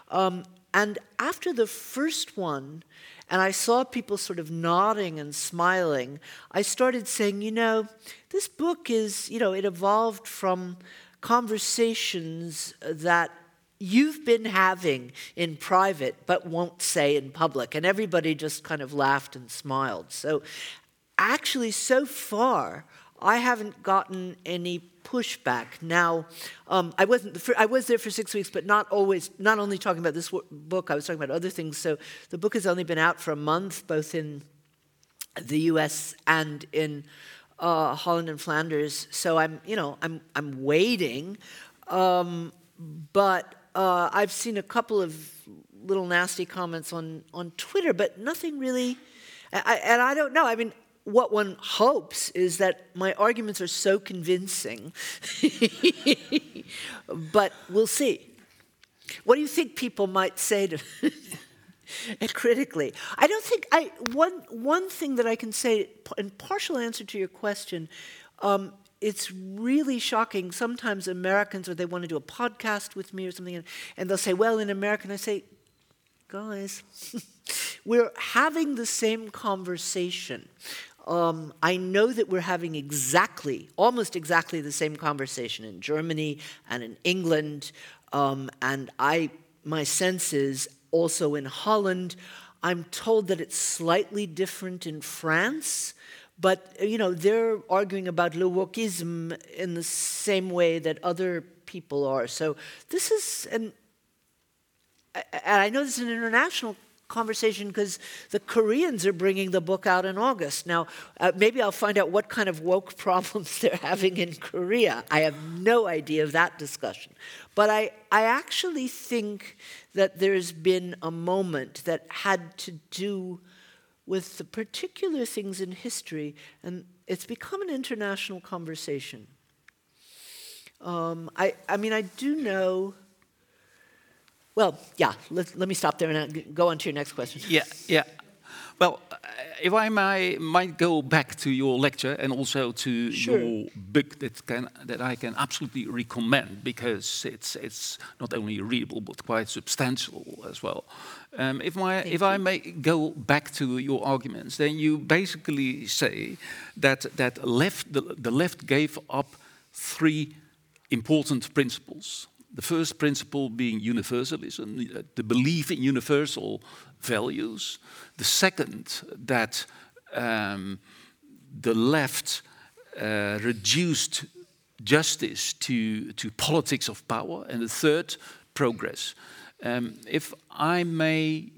Um, and after the first one, and I saw people sort of nodding and smiling, I started saying, you know, this book is, you know, it evolved from conversations that you've been having in private but won't say in public. And everybody just kind of laughed and smiled. So actually, so far, I haven't gotten any pushback. Now, um, I wasn't. The I was there for six weeks, but not always. Not only talking about this book, I was talking about other things. So the book has only been out for a month, both in the U.S. and in uh, Holland and Flanders. So I'm, you know, I'm I'm waiting, um, but uh, I've seen a couple of little nasty comments on on Twitter, but nothing really. I, and I don't know. I mean, what one hopes is that my arguments are so convincing, but we'll see. What do you think people might say to critically? I don't think I one one thing that I can say in partial answer to your question. Um, it's really shocking. Sometimes Americans, or they want to do a podcast with me or something, and, they'll say, "Well, in America," and I say, "Guys, we're having the same conversation." Um, I know that we're having exactly, almost exactly the same conversation in Germany and in England, um, and I, my sense is also in Holland. I'm told that it's slightly different in France, but you know they're arguing about le wokism in the same way that other people are. So this is an and I know this is an international conversation because the Koreans are bringing the book out in August. Now, uh, maybe I'll find out what kind of woke problems they're having in Korea. I have no idea of that discussion. But I, I actually think that there's been a moment that had to do with the particular things in history, and it's become an international conversation. Um, I, I mean, I do know. Well, yeah, let, let me stop there and go on to your next question. Yeah, yeah. Well, uh, if I might, might go back to your lecture and also to Sure. your book that can that I can absolutely recommend because it's it's not only readable but quite substantial as well. Um, if my if I may go back to your arguments, then you basically say that that left the, the left gave up three important principles. The first principle being universalism, the- the belief in universal values. The second, that um, the left uh, reduced justice to, to politics of power. And the third, progress. Um, if I may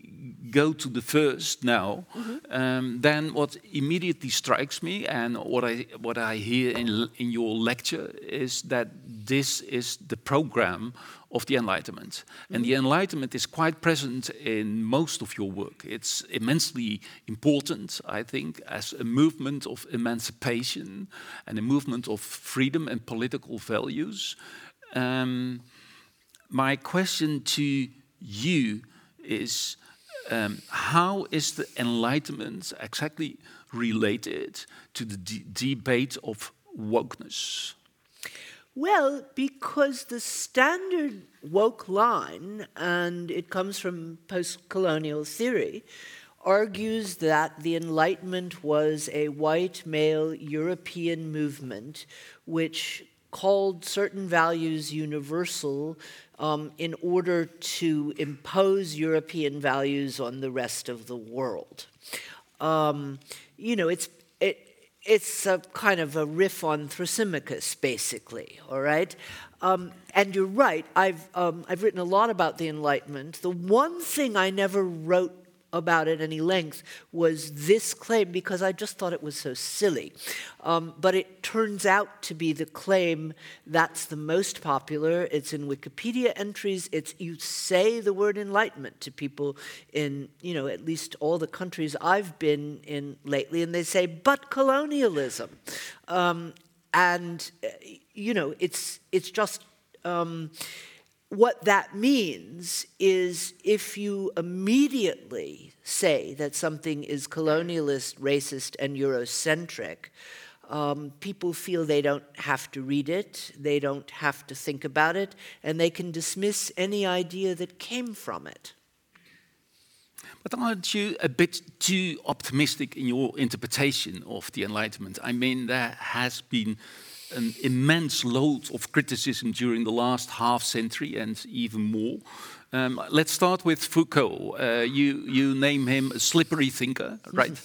go to the first now, um, then what immediately strikes me and what I what I hear in in your lecture is that this is the program of the Enlightenment, and the Enlightenment is quite present in most of your work. It's immensely important, I think, as a movement of emancipation and a movement of freedom and political values. Um, my question to you is um, how is the Enlightenment exactly related to the de debate of wokeness? Well, because the standard woke line, and it comes from post colonial theory, argues that the Enlightenment was a white male European movement which called certain values universal um, in order to impose European values on the rest of the world. Um, you know, it's it, it's a kind of a riff on Thrasymachus, basically. All right, um, and you're right. I've um, I've written a lot about the Enlightenment. The one thing I never wrote about at any length was this claim because I just thought it was so silly. Um, but it turns out to be the claim that's the most popular. It's in Wikipedia entries. It's you say the word enlightenment to people in you know at least all the countries I've been in lately, and they say but colonialism, um, and uh, you know it's it's just. Um, what that means is if you immediately say that something is colonialist, racist, and Eurocentric, um, people feel they don't have to read it, they don't have to think about it, and they can dismiss any idea that came from it. But aren't you a bit too optimistic in your interpretation of the Enlightenment? I mean, there has been an immense load of criticism during the last half century and even more. Um, let's start with Foucault. Uh, you, you name him a slippery thinker, right?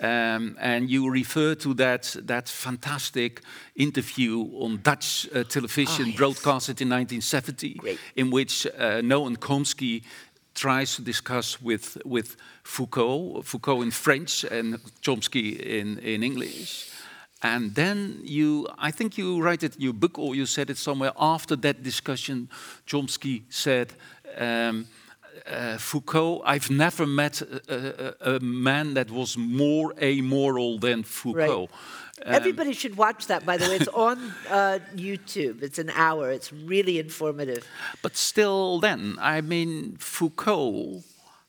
Um, and you refer to that, that fantastic interview on Dutch uh, television, oh, yes. broadcasted in 1970, Great. in which uh, Noam Chomsky tries to discuss with, with Foucault, Foucault in French and Chomsky in, in English. And then you, I think you write it in your book or you said it somewhere after that discussion, Chomsky said, um, uh, Foucault, I've never met a, a, a, man that was more amoral than Foucault. Right. Um, Everybody should watch that, by the way. It's on uh, YouTube. It's an hour. It's really informative. But still, then, I mean, Foucault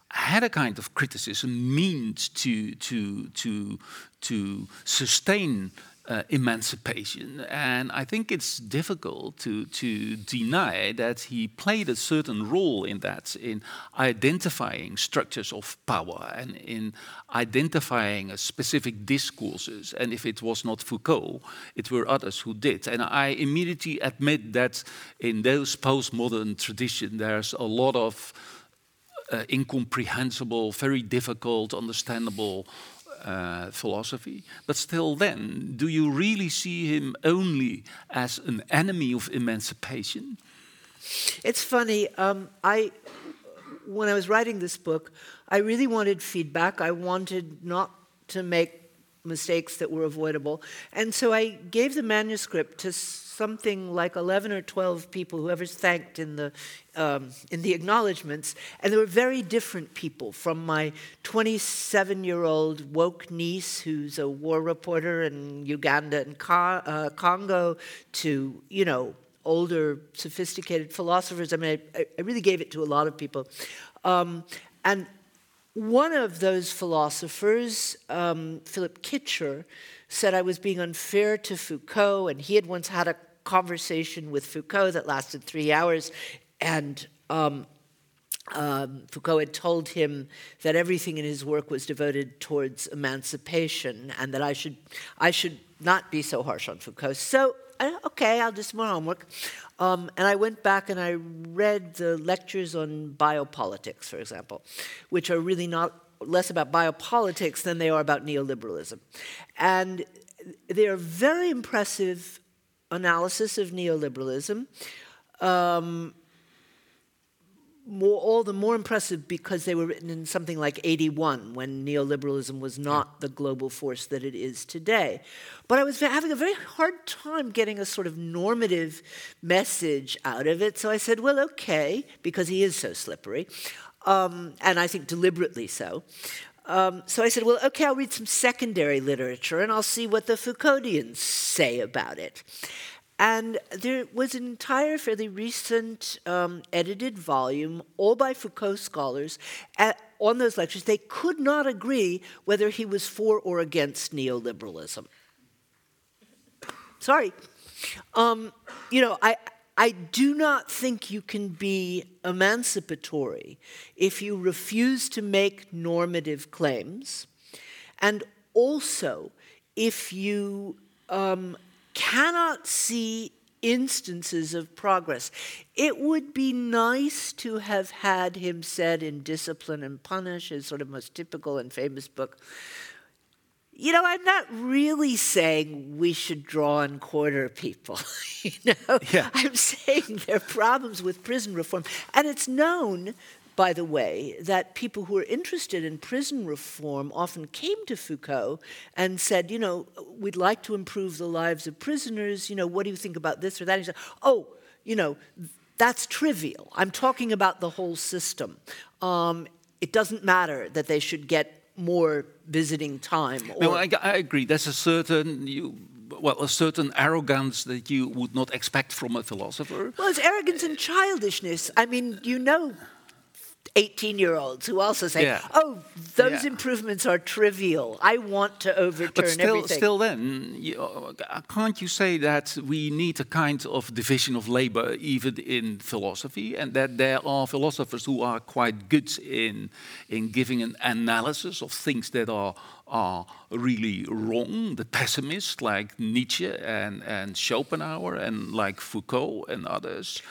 had a kind of criticism meant to, to, to, to sustain uh, emancipation. And I think it's difficult to, to deny that he played a certain role in that, in identifying structures of power and in identifying specific discourses. And if it was not Foucault, it were others who did. And I immediately admit that in those postmodern traditions, there's a lot of uh, incomprehensible, very difficult, understandable uh, philosophy. But still, then, do you really see him only as an enemy of emancipation? It's funny. Um, I, when I was writing this book, I really wanted feedback. I wanted not to make mistakes that were avoidable. And so I gave the manuscript to something like 11 or 12 people, whoever's thanked in the, um, in the acknowledgments. And they were very different people from my 27 year old woke niece, who's a war reporter in Uganda and uh, Congo, to, you know, older, sophisticated philosophers. I mean, I, I really gave it to a lot of people. Um, and one of those philosophers, um, Philip Kitcher, said I was being unfair to Foucault, and he had once had a conversation with Foucault that lasted three hours, and um, um, Foucault had told him that everything in his work was devoted towards emancipation, and that I should, I should not be so harsh on Foucault. So, okay, I'll do some more homework. Um, and I went back and I read the lectures on biopolitics, for example, which are really not less about biopolitics than they are about neoliberalism. And they are very impressive analysis of neoliberalism. Um, more, all the more impressive because they were written in something like 81 when neoliberalism was not the global force that it is today. But I was having a very hard time getting a sort of normative message out of it. So I said, well, okay, because he is so slippery, um, and I think deliberately so. Um, so I said, well, okay, I'll read some secondary literature and I'll see what the Foucauldians say about it. And there was an entire fairly recent um, edited volume, all by Foucault scholars, at, on those lectures. They could not agree whether he was for or against neoliberalism. Sorry. Um, you know, I, I do not think you can be emancipatory if you refuse to make normative claims, and also if you um, cannot see instances of progress. It would be nice to have had him said in Discipline and Punish, his sort of most typical and famous book. You know, I'm not really saying we should draw and quarter people. you know, yeah. I'm saying there are problems with prison reform, and it's known by the way, that people who are interested in prison reform often came to Foucault and said, you know, we'd like to improve the lives of prisoners. You know, what do you think about this or that? And he said, oh, you know, that's trivial. I'm talking about the whole system. Um, it doesn't matter that they should get more visiting time. no, I, I, agree. There's a certain you, well, a certain arrogance that you would not expect from a philosopher. Well, it's arrogance and childishness. I mean, you know 18 year olds who also say, yeah. oh, those yeah. improvements are trivial. I want to overturn but still, everything. Still, then, you, uh, can't you say that we need a kind of division of labor even in philosophy, and that there are philosophers who are quite good in, in giving an analysis of things that are are really wrong. The pessimists like Nietzsche and, and Schopenhauer and like Foucault and others.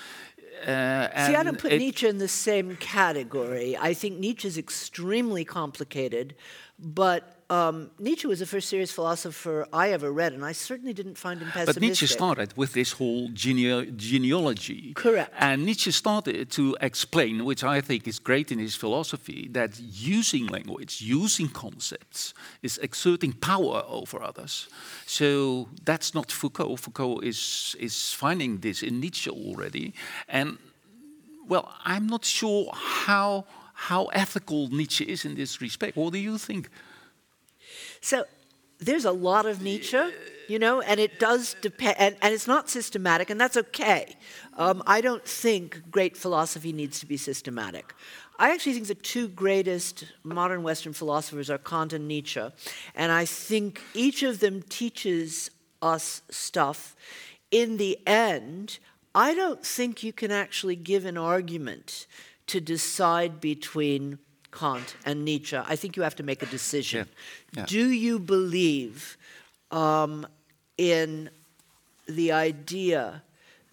Uh, See, I don't put Nietzsche in the same category. I think Nietzsche is extremely complicated, but um, Nietzsche was the first serious philosopher I ever read, and I certainly didn't find him pessimistic. But Nietzsche started with this whole genea genealogy. Correct. And Nietzsche started to explain, which I think is great in his philosophy, that using language, using concepts, is exerting power over others. So that's not Foucault. Foucault is, is finding this in Nietzsche already. And, well, I'm not sure how, how ethical Nietzsche is in this respect. What do you think? So there's a lot of Nietzsche, you know, and it does depend, and, and, it's not systematic, and that's okay. Um, I don't think great philosophy needs to be systematic. I actually think the two greatest modern Western philosophers are Kant and Nietzsche, and I think each of them teaches us stuff. In the end, I don't think you can actually give an argument to decide between Kant and Nietzsche. I think you have to make a decision. Yeah. Yeah. Do you believe um, in the idea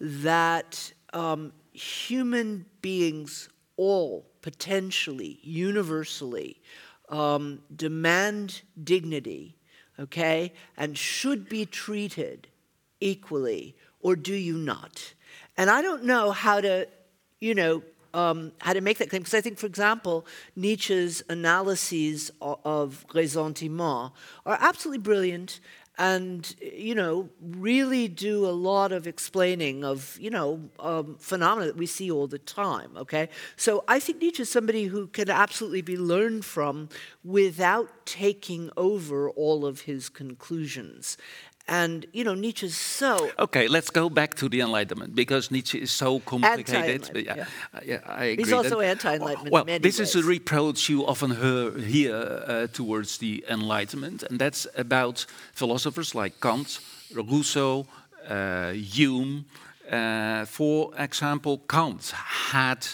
that um, human beings all potentially, universally, um, demand dignity, okay, and should be treated equally, or do you not? And I don't know how to, you know, um, how to make that claim. Because I think, for example, Nietzsche's analyses of, of ressentiment are absolutely brilliant and you know really do a lot of explaining of you know um, phenomena that we see all the time okay so i think nietzsche is somebody who can absolutely be learned from without taking over all of his conclusions and you know, Nietzsche is so. Okay, let's go back to the Enlightenment because Nietzsche is so complicated. Yeah, yeah. Uh, yeah, I agree. He's also anti-Enlightenment. Well, this ways. is a reproach you often hear uh, towards the Enlightenment, and that's about philosophers like Kant, Rousseau, uh, Hume. Uh, for example, Kant had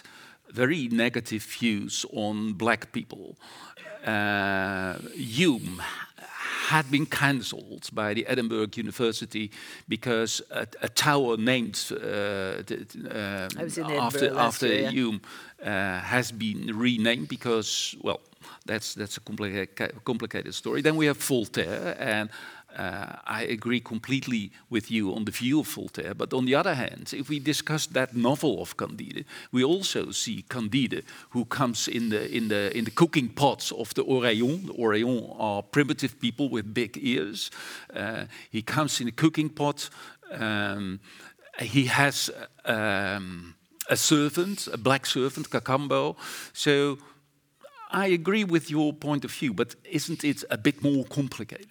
very negative views on black people. Uh, Hume had been cancelled by the Edinburgh University because a, a tower named uh, uh, after, after year. Hume uh, has been renamed because, well, that's, that's a complicated, complicated story. Then we have Voltaire, and uh, I agree completely with you on the view of Voltaire. But on the other hand, if we discuss that novel of Candide, we also see Candide, who comes in the in the in the cooking pots of the Oreillons. The Oreillons are primitive people with big ears. Uh, he comes in a cooking pot. Um, he has um, a servant, a black servant, Cacambo. So I agree with your point of view, but isn't it a bit more complicated?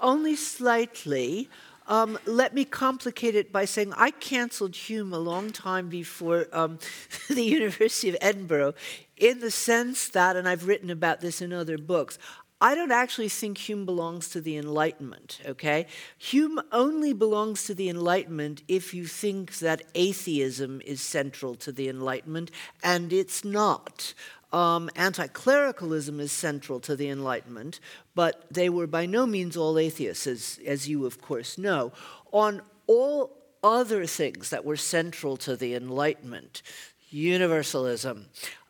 Only slightly. Um, let me complicate it by saying I canceled Hume a long time before um, the University of Edinburgh, in the sense that, and I've written about this in other books, I don't actually think Hume belongs to the Enlightenment, okay? Hume only belongs to the Enlightenment if you think that atheism is central to the Enlightenment, and it's not. Um, Anti clericalism is central to the Enlightenment, but they were by no means all atheists, as, as you, of course, know. On all other things that were central to the Enlightenment, universalism,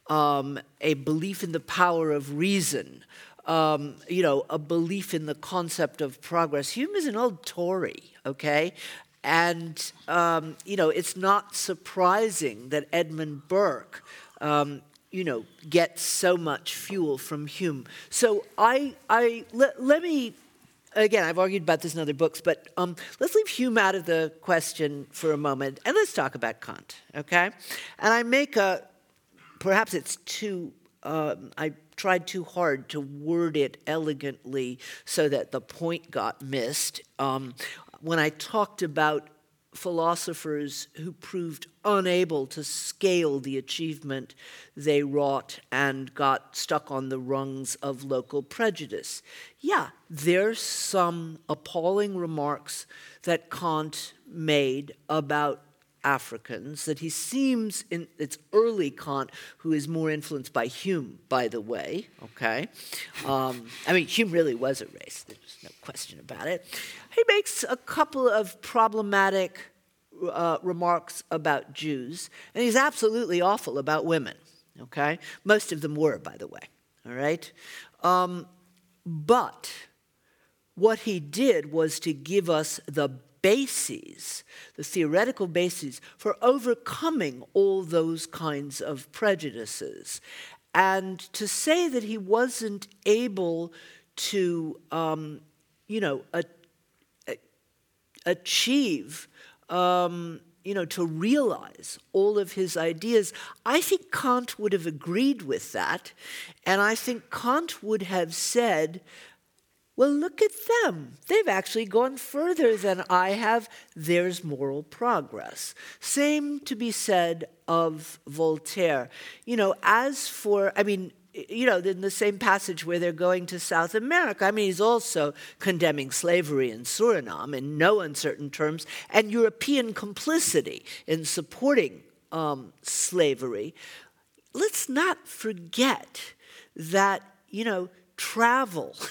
um, a belief in the power of reason, um, you know, a belief in the concept of progress. Hume is an old Tory, okay? And, um, you know, it's not surprising that Edmund Burke, um, you know, get so much fuel from Hume. So I, I let, let me, again, I've argued about this in other books, but um, let's leave Hume out of the question for a moment and let's talk about Kant, okay? And I make a, perhaps it's too, um, I tried too hard to word it elegantly so that the point got missed. Um, when I talked about philosophers who proved unable to scale the achievement they wrought and got stuck on the rungs of local prejudice. Yeah, there's some appalling remarks that Kant made about Africans, that he seems in its early Kant, who is more influenced by Hume, by the way, okay? Um, I mean, Hume really was a race, there's no question about it. He makes a couple of problematic uh, remarks about Jews, and he's absolutely awful about women, okay? Most of them were, by the way, all right? Um, but what he did was to give us the bases, the theoretical bases for overcoming all those kinds of prejudices. And to say that he wasn't able to, um, you know, a, a, achieve, um, you know, to realize all of his ideas, I think Kant would have agreed with that. And I think Kant would have said, well, look at them. They've actually gone further than I have. There's moral progress. Same to be said of Voltaire. You know, as for, I mean, you know, in the same passage where they're going to South America, I mean, he's also condemning slavery in Suriname in no uncertain terms and European complicity in supporting um, slavery. Let's not forget that, you know, travel.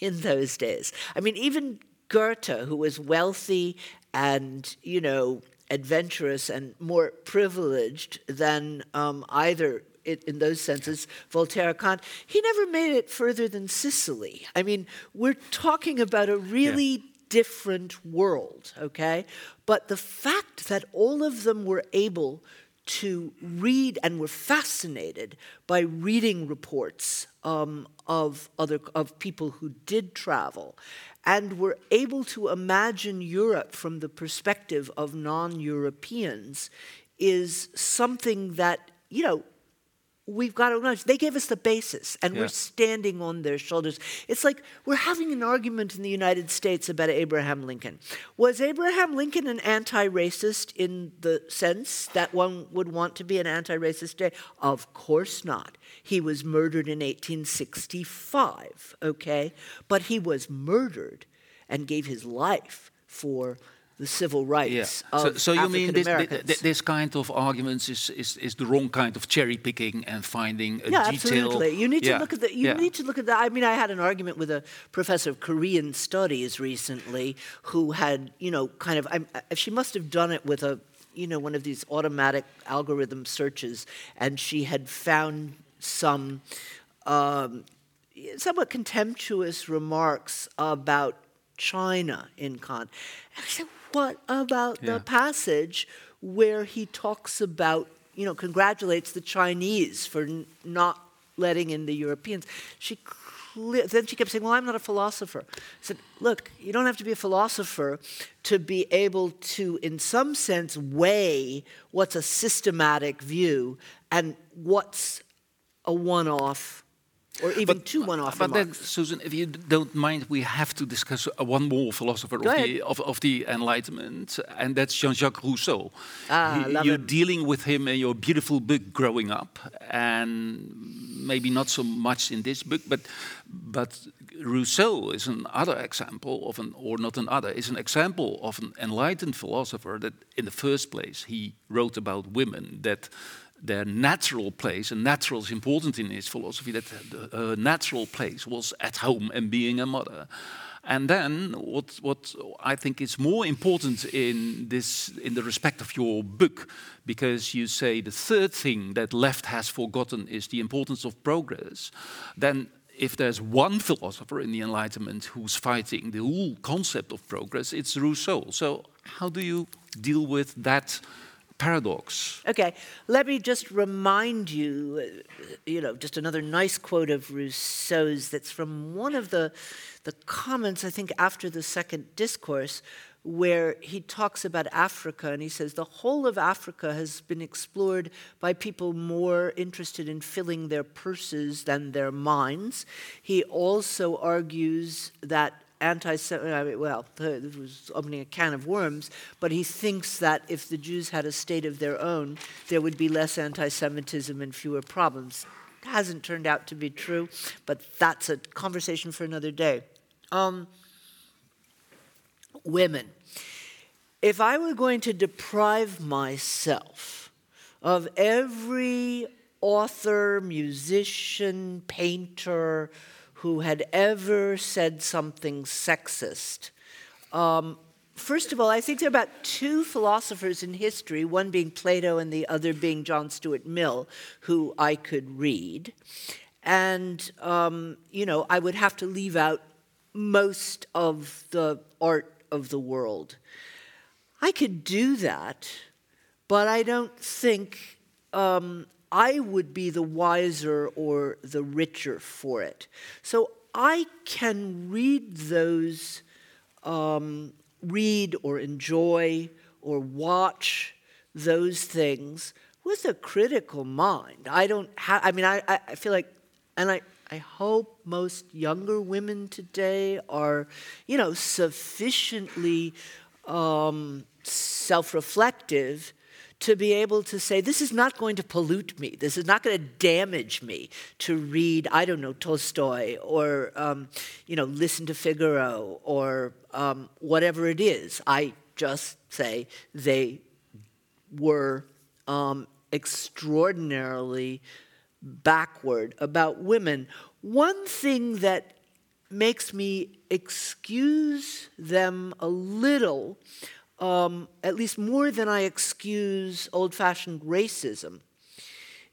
in those days. I mean, even Goethe, who was wealthy and, you know, adventurous and more privileged than um, either in those senses, Voltaire, Kant, he never made it further than Sicily. I mean, we're talking about a really yeah. different world, okay? But the fact that all of them were able to read and were fascinated by reading reports um, of other of people who did travel. And were able to imagine Europe from the perspective of non-Europeans is something that you know we've got to acknowledge they gave us the basis and yeah. we're standing on their shoulders. It's like we're having an argument in the United States about Abraham Lincoln. Was Abraham Lincoln an anti racist in the sense that one would want to be an anti racist day? Of course not. He was murdered in 1865, okay? But he was murdered and gave his life for the civil rights yeah. so, so you mean this, this, kind of arguments is, is, is the wrong kind of cherry picking and finding a yeah, detail. absolutely. You need yeah. to look at the. You yeah. need to look at that. I mean, I had an argument with a professor of Korean studies recently who had, you know, kind of. I'm, she must have done it with a, you know, one of these automatic algorithm searches, and she had found some. Um, somewhat contemptuous remarks about China in Kant. And I said, what about Yeah. the passage where he talks about, you know, congratulates the Chinese for n- not letting in the Europeans? She then she kept saying, well, I'm not a philosopher. I said, look, you don't have to be a philosopher to be able to, in some sense, weigh what's a systematic view and what's a one-off or even two one-off But then. Susan, if you don't mind, we have to discuss uh, one more philosopher of the, of, of the Enlightenment, and that's Jean-Jacques Rousseau. Ah, He- love you're him. dealing with him in your beautiful book, Growing Up, and maybe not so much in this book, but but Rousseau is another example of an, or not another, is an example of an enlightened philosopher that, in the first place, he wrote about women that their natural place, and natural is important in his philosophy, that uh, natural place was at home and being a mother. And then, what, what I think is more important in this, in the respect of your book, because you say the third thing that left has forgotten is the importance of progress. Then, if there's one philosopher in the Enlightenment who's fighting the whole concept of progress, it's Rousseau. So, how do you deal with that paradox? Okay, let me just remind you, you know, just another nice quote of Rousseau's that's from one of the, the comments, I think, after the second discourse, where he talks about Africa and he says the whole of Africa has been explored by people more interested in filling their purses than their minds. He also argues that anti well, it was opening a can of worms, but he thinks that if the Jews had a state of their own, there would be less anti Semitism and fewer problems. It Hasn't turned out to be true, but that's a conversation for another day. Um, women. If I were going to deprive myself of every author, musician, painter who had ever said something sexist, um, first of all, I think there are about two philosophers in history, one being Plato and the other being John Stuart Mill, who I could read. And, um, you know, I would have to leave out most of the art of the world. I could do that, but I don't think um, I would be the wiser or the richer for it. So I can read those, um, read or enjoy or watch those things with a critical mind. I don't have, I mean, I, I feel like, and I, I hope most younger women today are, you know, sufficiently um, self reflective to be able to say, this is not going to pollute me. This is not going to damage me to read, I don't know, Tolstoy or, um, you know, listen to Figaro or um, whatever it is. I just say they were um, extraordinarily backward about women. One thing that makes me excuse them a little, um, at least more than I excuse old fashioned racism,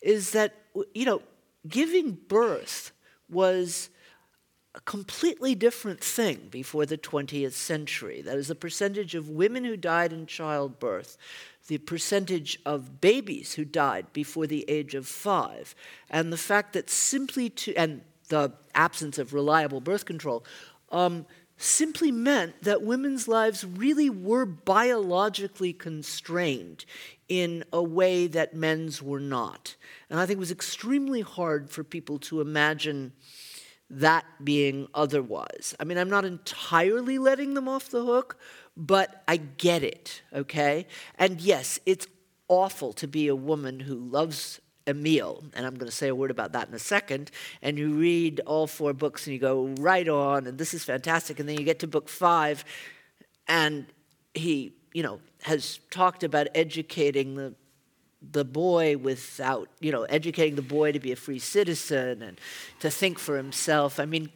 is that, you know, giving birth was a completely different thing before the 20th century. That is, the percentage of women who died in childbirth, the percentage of babies who died before the age of five, and the fact that simply to, and the absence of reliable birth control, um, simply meant that women's lives really were biologically constrained in a way that men's were not. And I think it was extremely hard for people to imagine that being otherwise. I mean, I'm not entirely letting them off the hook, but I get it, okay? And yes, it's awful to be a woman who loves Emile, and I'm going to say a word about that in a second, and you read all four books and you go right on, and this is fantastic, and then you get to book five, and he, you know, has talked about educating the the boy without, you know, educating the boy to be a free citizen and to think for himself. I mean,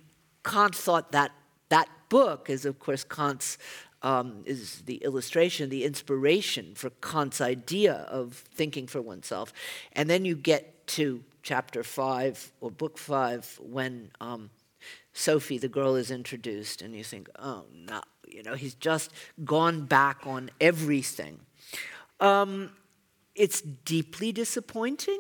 Kant thought that that book is, of course, Kant's um, is the illustration, the inspiration for Kant's idea of thinking for oneself. And then you get to chapter five or book five when um, Sophie, the girl, is introduced, and you think, oh no, you know, he's just gone back on everything. Um, it's deeply disappointing,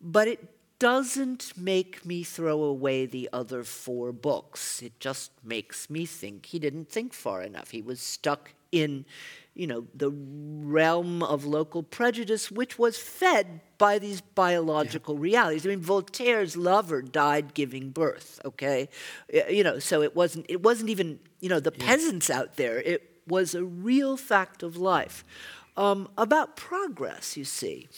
but it doesn't make me throw away the other four books. It just makes me think he didn't think far enough. He was stuck in, you know, the realm of local prejudice, which was fed by these biological yeah. realities. I mean, Voltaire's lover died giving birth. Okay, you know, so it wasn't. It wasn't even, you know, the yeah. peasants out there. It was a real fact of life. Um, about progress, you see.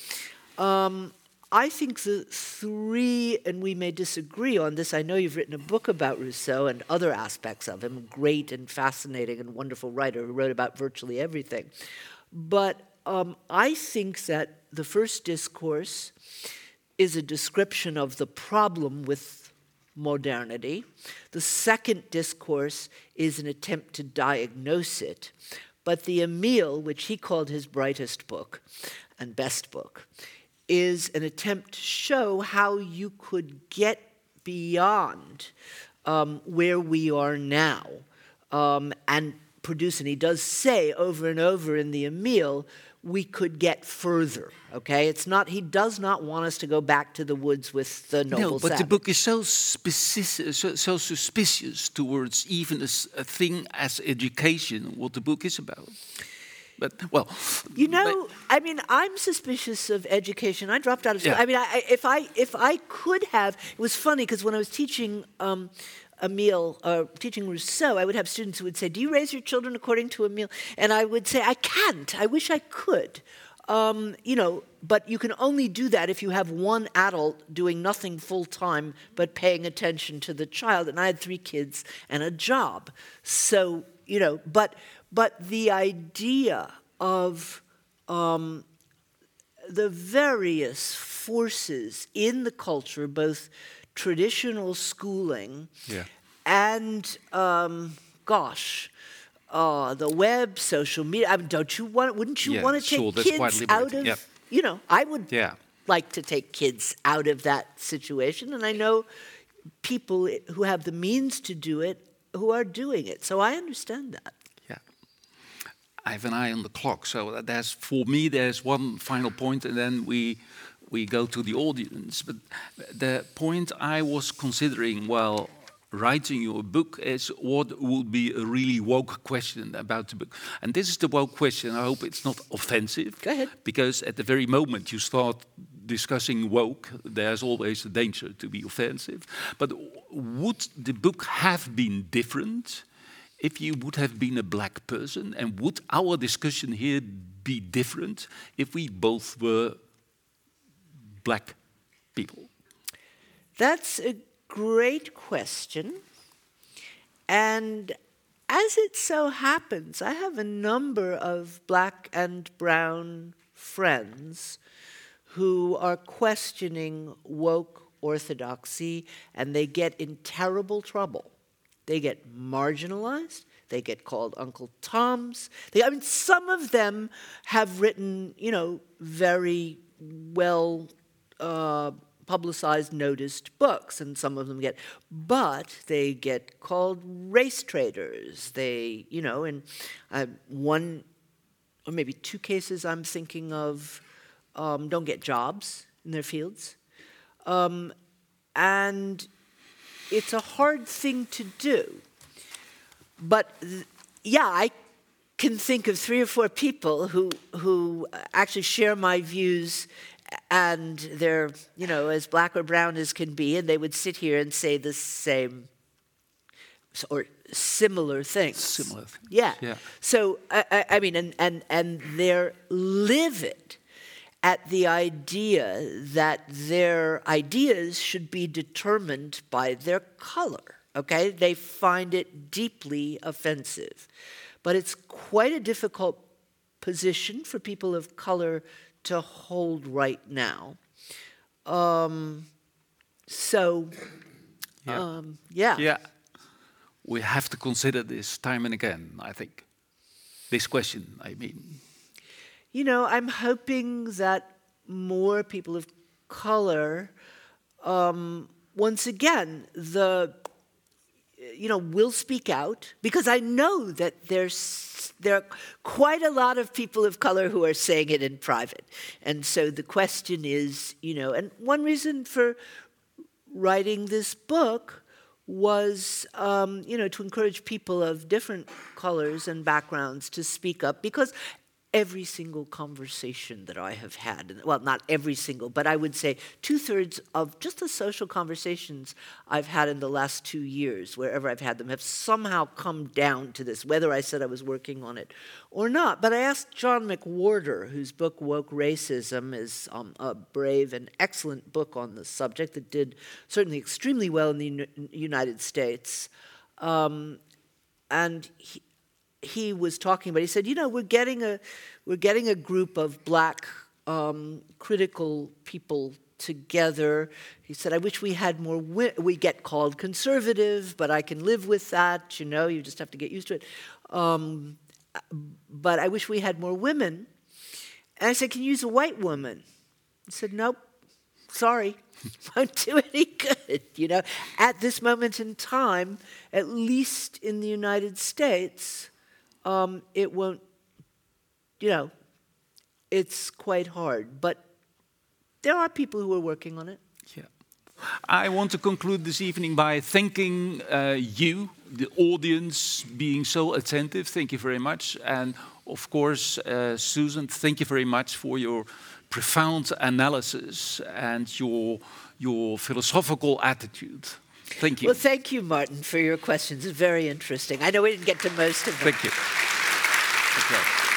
Um, I think the three, and we may disagree on this. I know you've written a book about Rousseau and other aspects of him, great and fascinating and wonderful writer who wrote about virtually everything. But um, I think that the first discourse is a description of the problem with modernity. The second discourse is an attempt to diagnose it. But the Emile, which he called his brightest book and best book, is an attempt to show how you could get beyond um, where we are now um, and produce. And he does say over and over in the Emile, we could get further. Okay, it's not. He does not want us to go back to the woods with the noble. No, but the book is so specific, so, so suspicious towards even a, a, thing as education. What the book is about. But well, you know, I mean, I'm suspicious of education. I dropped out of school. Yeah. I mean, I, if I if I could have, it was funny because when I was teaching. Um, Emile, uh, teaching Rousseau, I would have students who would say, Do you raise your children according to Emile? And I would say, I can't. I wish I could. Um, you know, but you can only do that if you have one adult doing nothing full time but paying attention to the child. And I had three kids and a job. So, you know, but but the idea of um, the various forces in the culture, both traditional schooling yeah. and, um, gosh, uh, the web, social media. I mean, don't you want? Wouldn't you yeah, want to take kids out of? Yep. You know, I would yeah. like to take kids out of that situation, and I know people who have the means to do it who are doing it. So I understand that. I have an eye on the clock. So there's for me there's one final point, and then we we go to the audience. But the point I was considering while writing your book is what would be a really woke question about the book. And this is the woke question. I hope it's not offensive. Go ahead. Because at the very moment you start discussing woke, there's always a danger to be offensive. But would the book have been different if you would have been a black person? And would our discussion here be different if we both were black people? That's a great question. And as it so happens, I have a number of black and brown friends who are questioning woke orthodoxy and they get in terrible trouble they get marginalized. They get called Uncle Toms. They, I mean, some of them have written, you know, very well uh, publicized, noticed books, and some of them get, but they get called race traitors. They, you know, and uh, one or maybe two cases I'm thinking of um, don't get jobs in their fields. Um, and it's a hard thing to do. But yeah, I can think of three or four people who who actually share my views and they're, you know, as black or brown as can be, and they would sit here and say the same or similar things. Similar things. Yeah. yeah. So I, I mean, and and and they're livid at the idea that their ideas should be determined by their color. Okay? They find it deeply offensive. But it's quite a difficult position for people of color to hold right now. Um, so, yeah. Um, yeah. Yeah. We have to consider this time and again, I think. This question, I mean. You know, I'm hoping that more people of color, um, once again, the you know, will speak out because I know that there's there are quite a lot of people of color who are saying it in private. And so the question is, you know, and one reason for writing this book was, um, you know, to encourage people of different colors and backgrounds to speak up because every single conversation that I have had, well, not every single, but I would say two thirds of just the social conversations I've had in the last two years, wherever I've had them, have somehow come down to this, whether I said I was working on it or not. But I asked John McWhorter, whose book Woke Racism is um, a brave and excellent book on the subject that did certainly extremely well in the United States. Um, and he, he was talking about. He said, you know, we're getting a we're getting a group of black um, critical people together. He said, I wish we had more. Wi- we get called conservative, but I can live with that. You know, you just have to get used to it. Um, but I wish we had more women. And I said, Can you use a white woman? He said, Nope. Sorry, won't do any good. You know, at this moment in time, at least in the United States, um, it won't, you know, it's quite hard. But there are people who are working on it. Yeah. I want to conclude this evening by thanking uh, you, the audience, being so attentive. Thank you very much. And of course, uh, Susan, thank you very much for your profound analysis and your, your philosophical attitude. Thank you. Well, thank you, Maarten, for your questions. It's very interesting. I know we didn't get to most of them. Thank you. Thank you.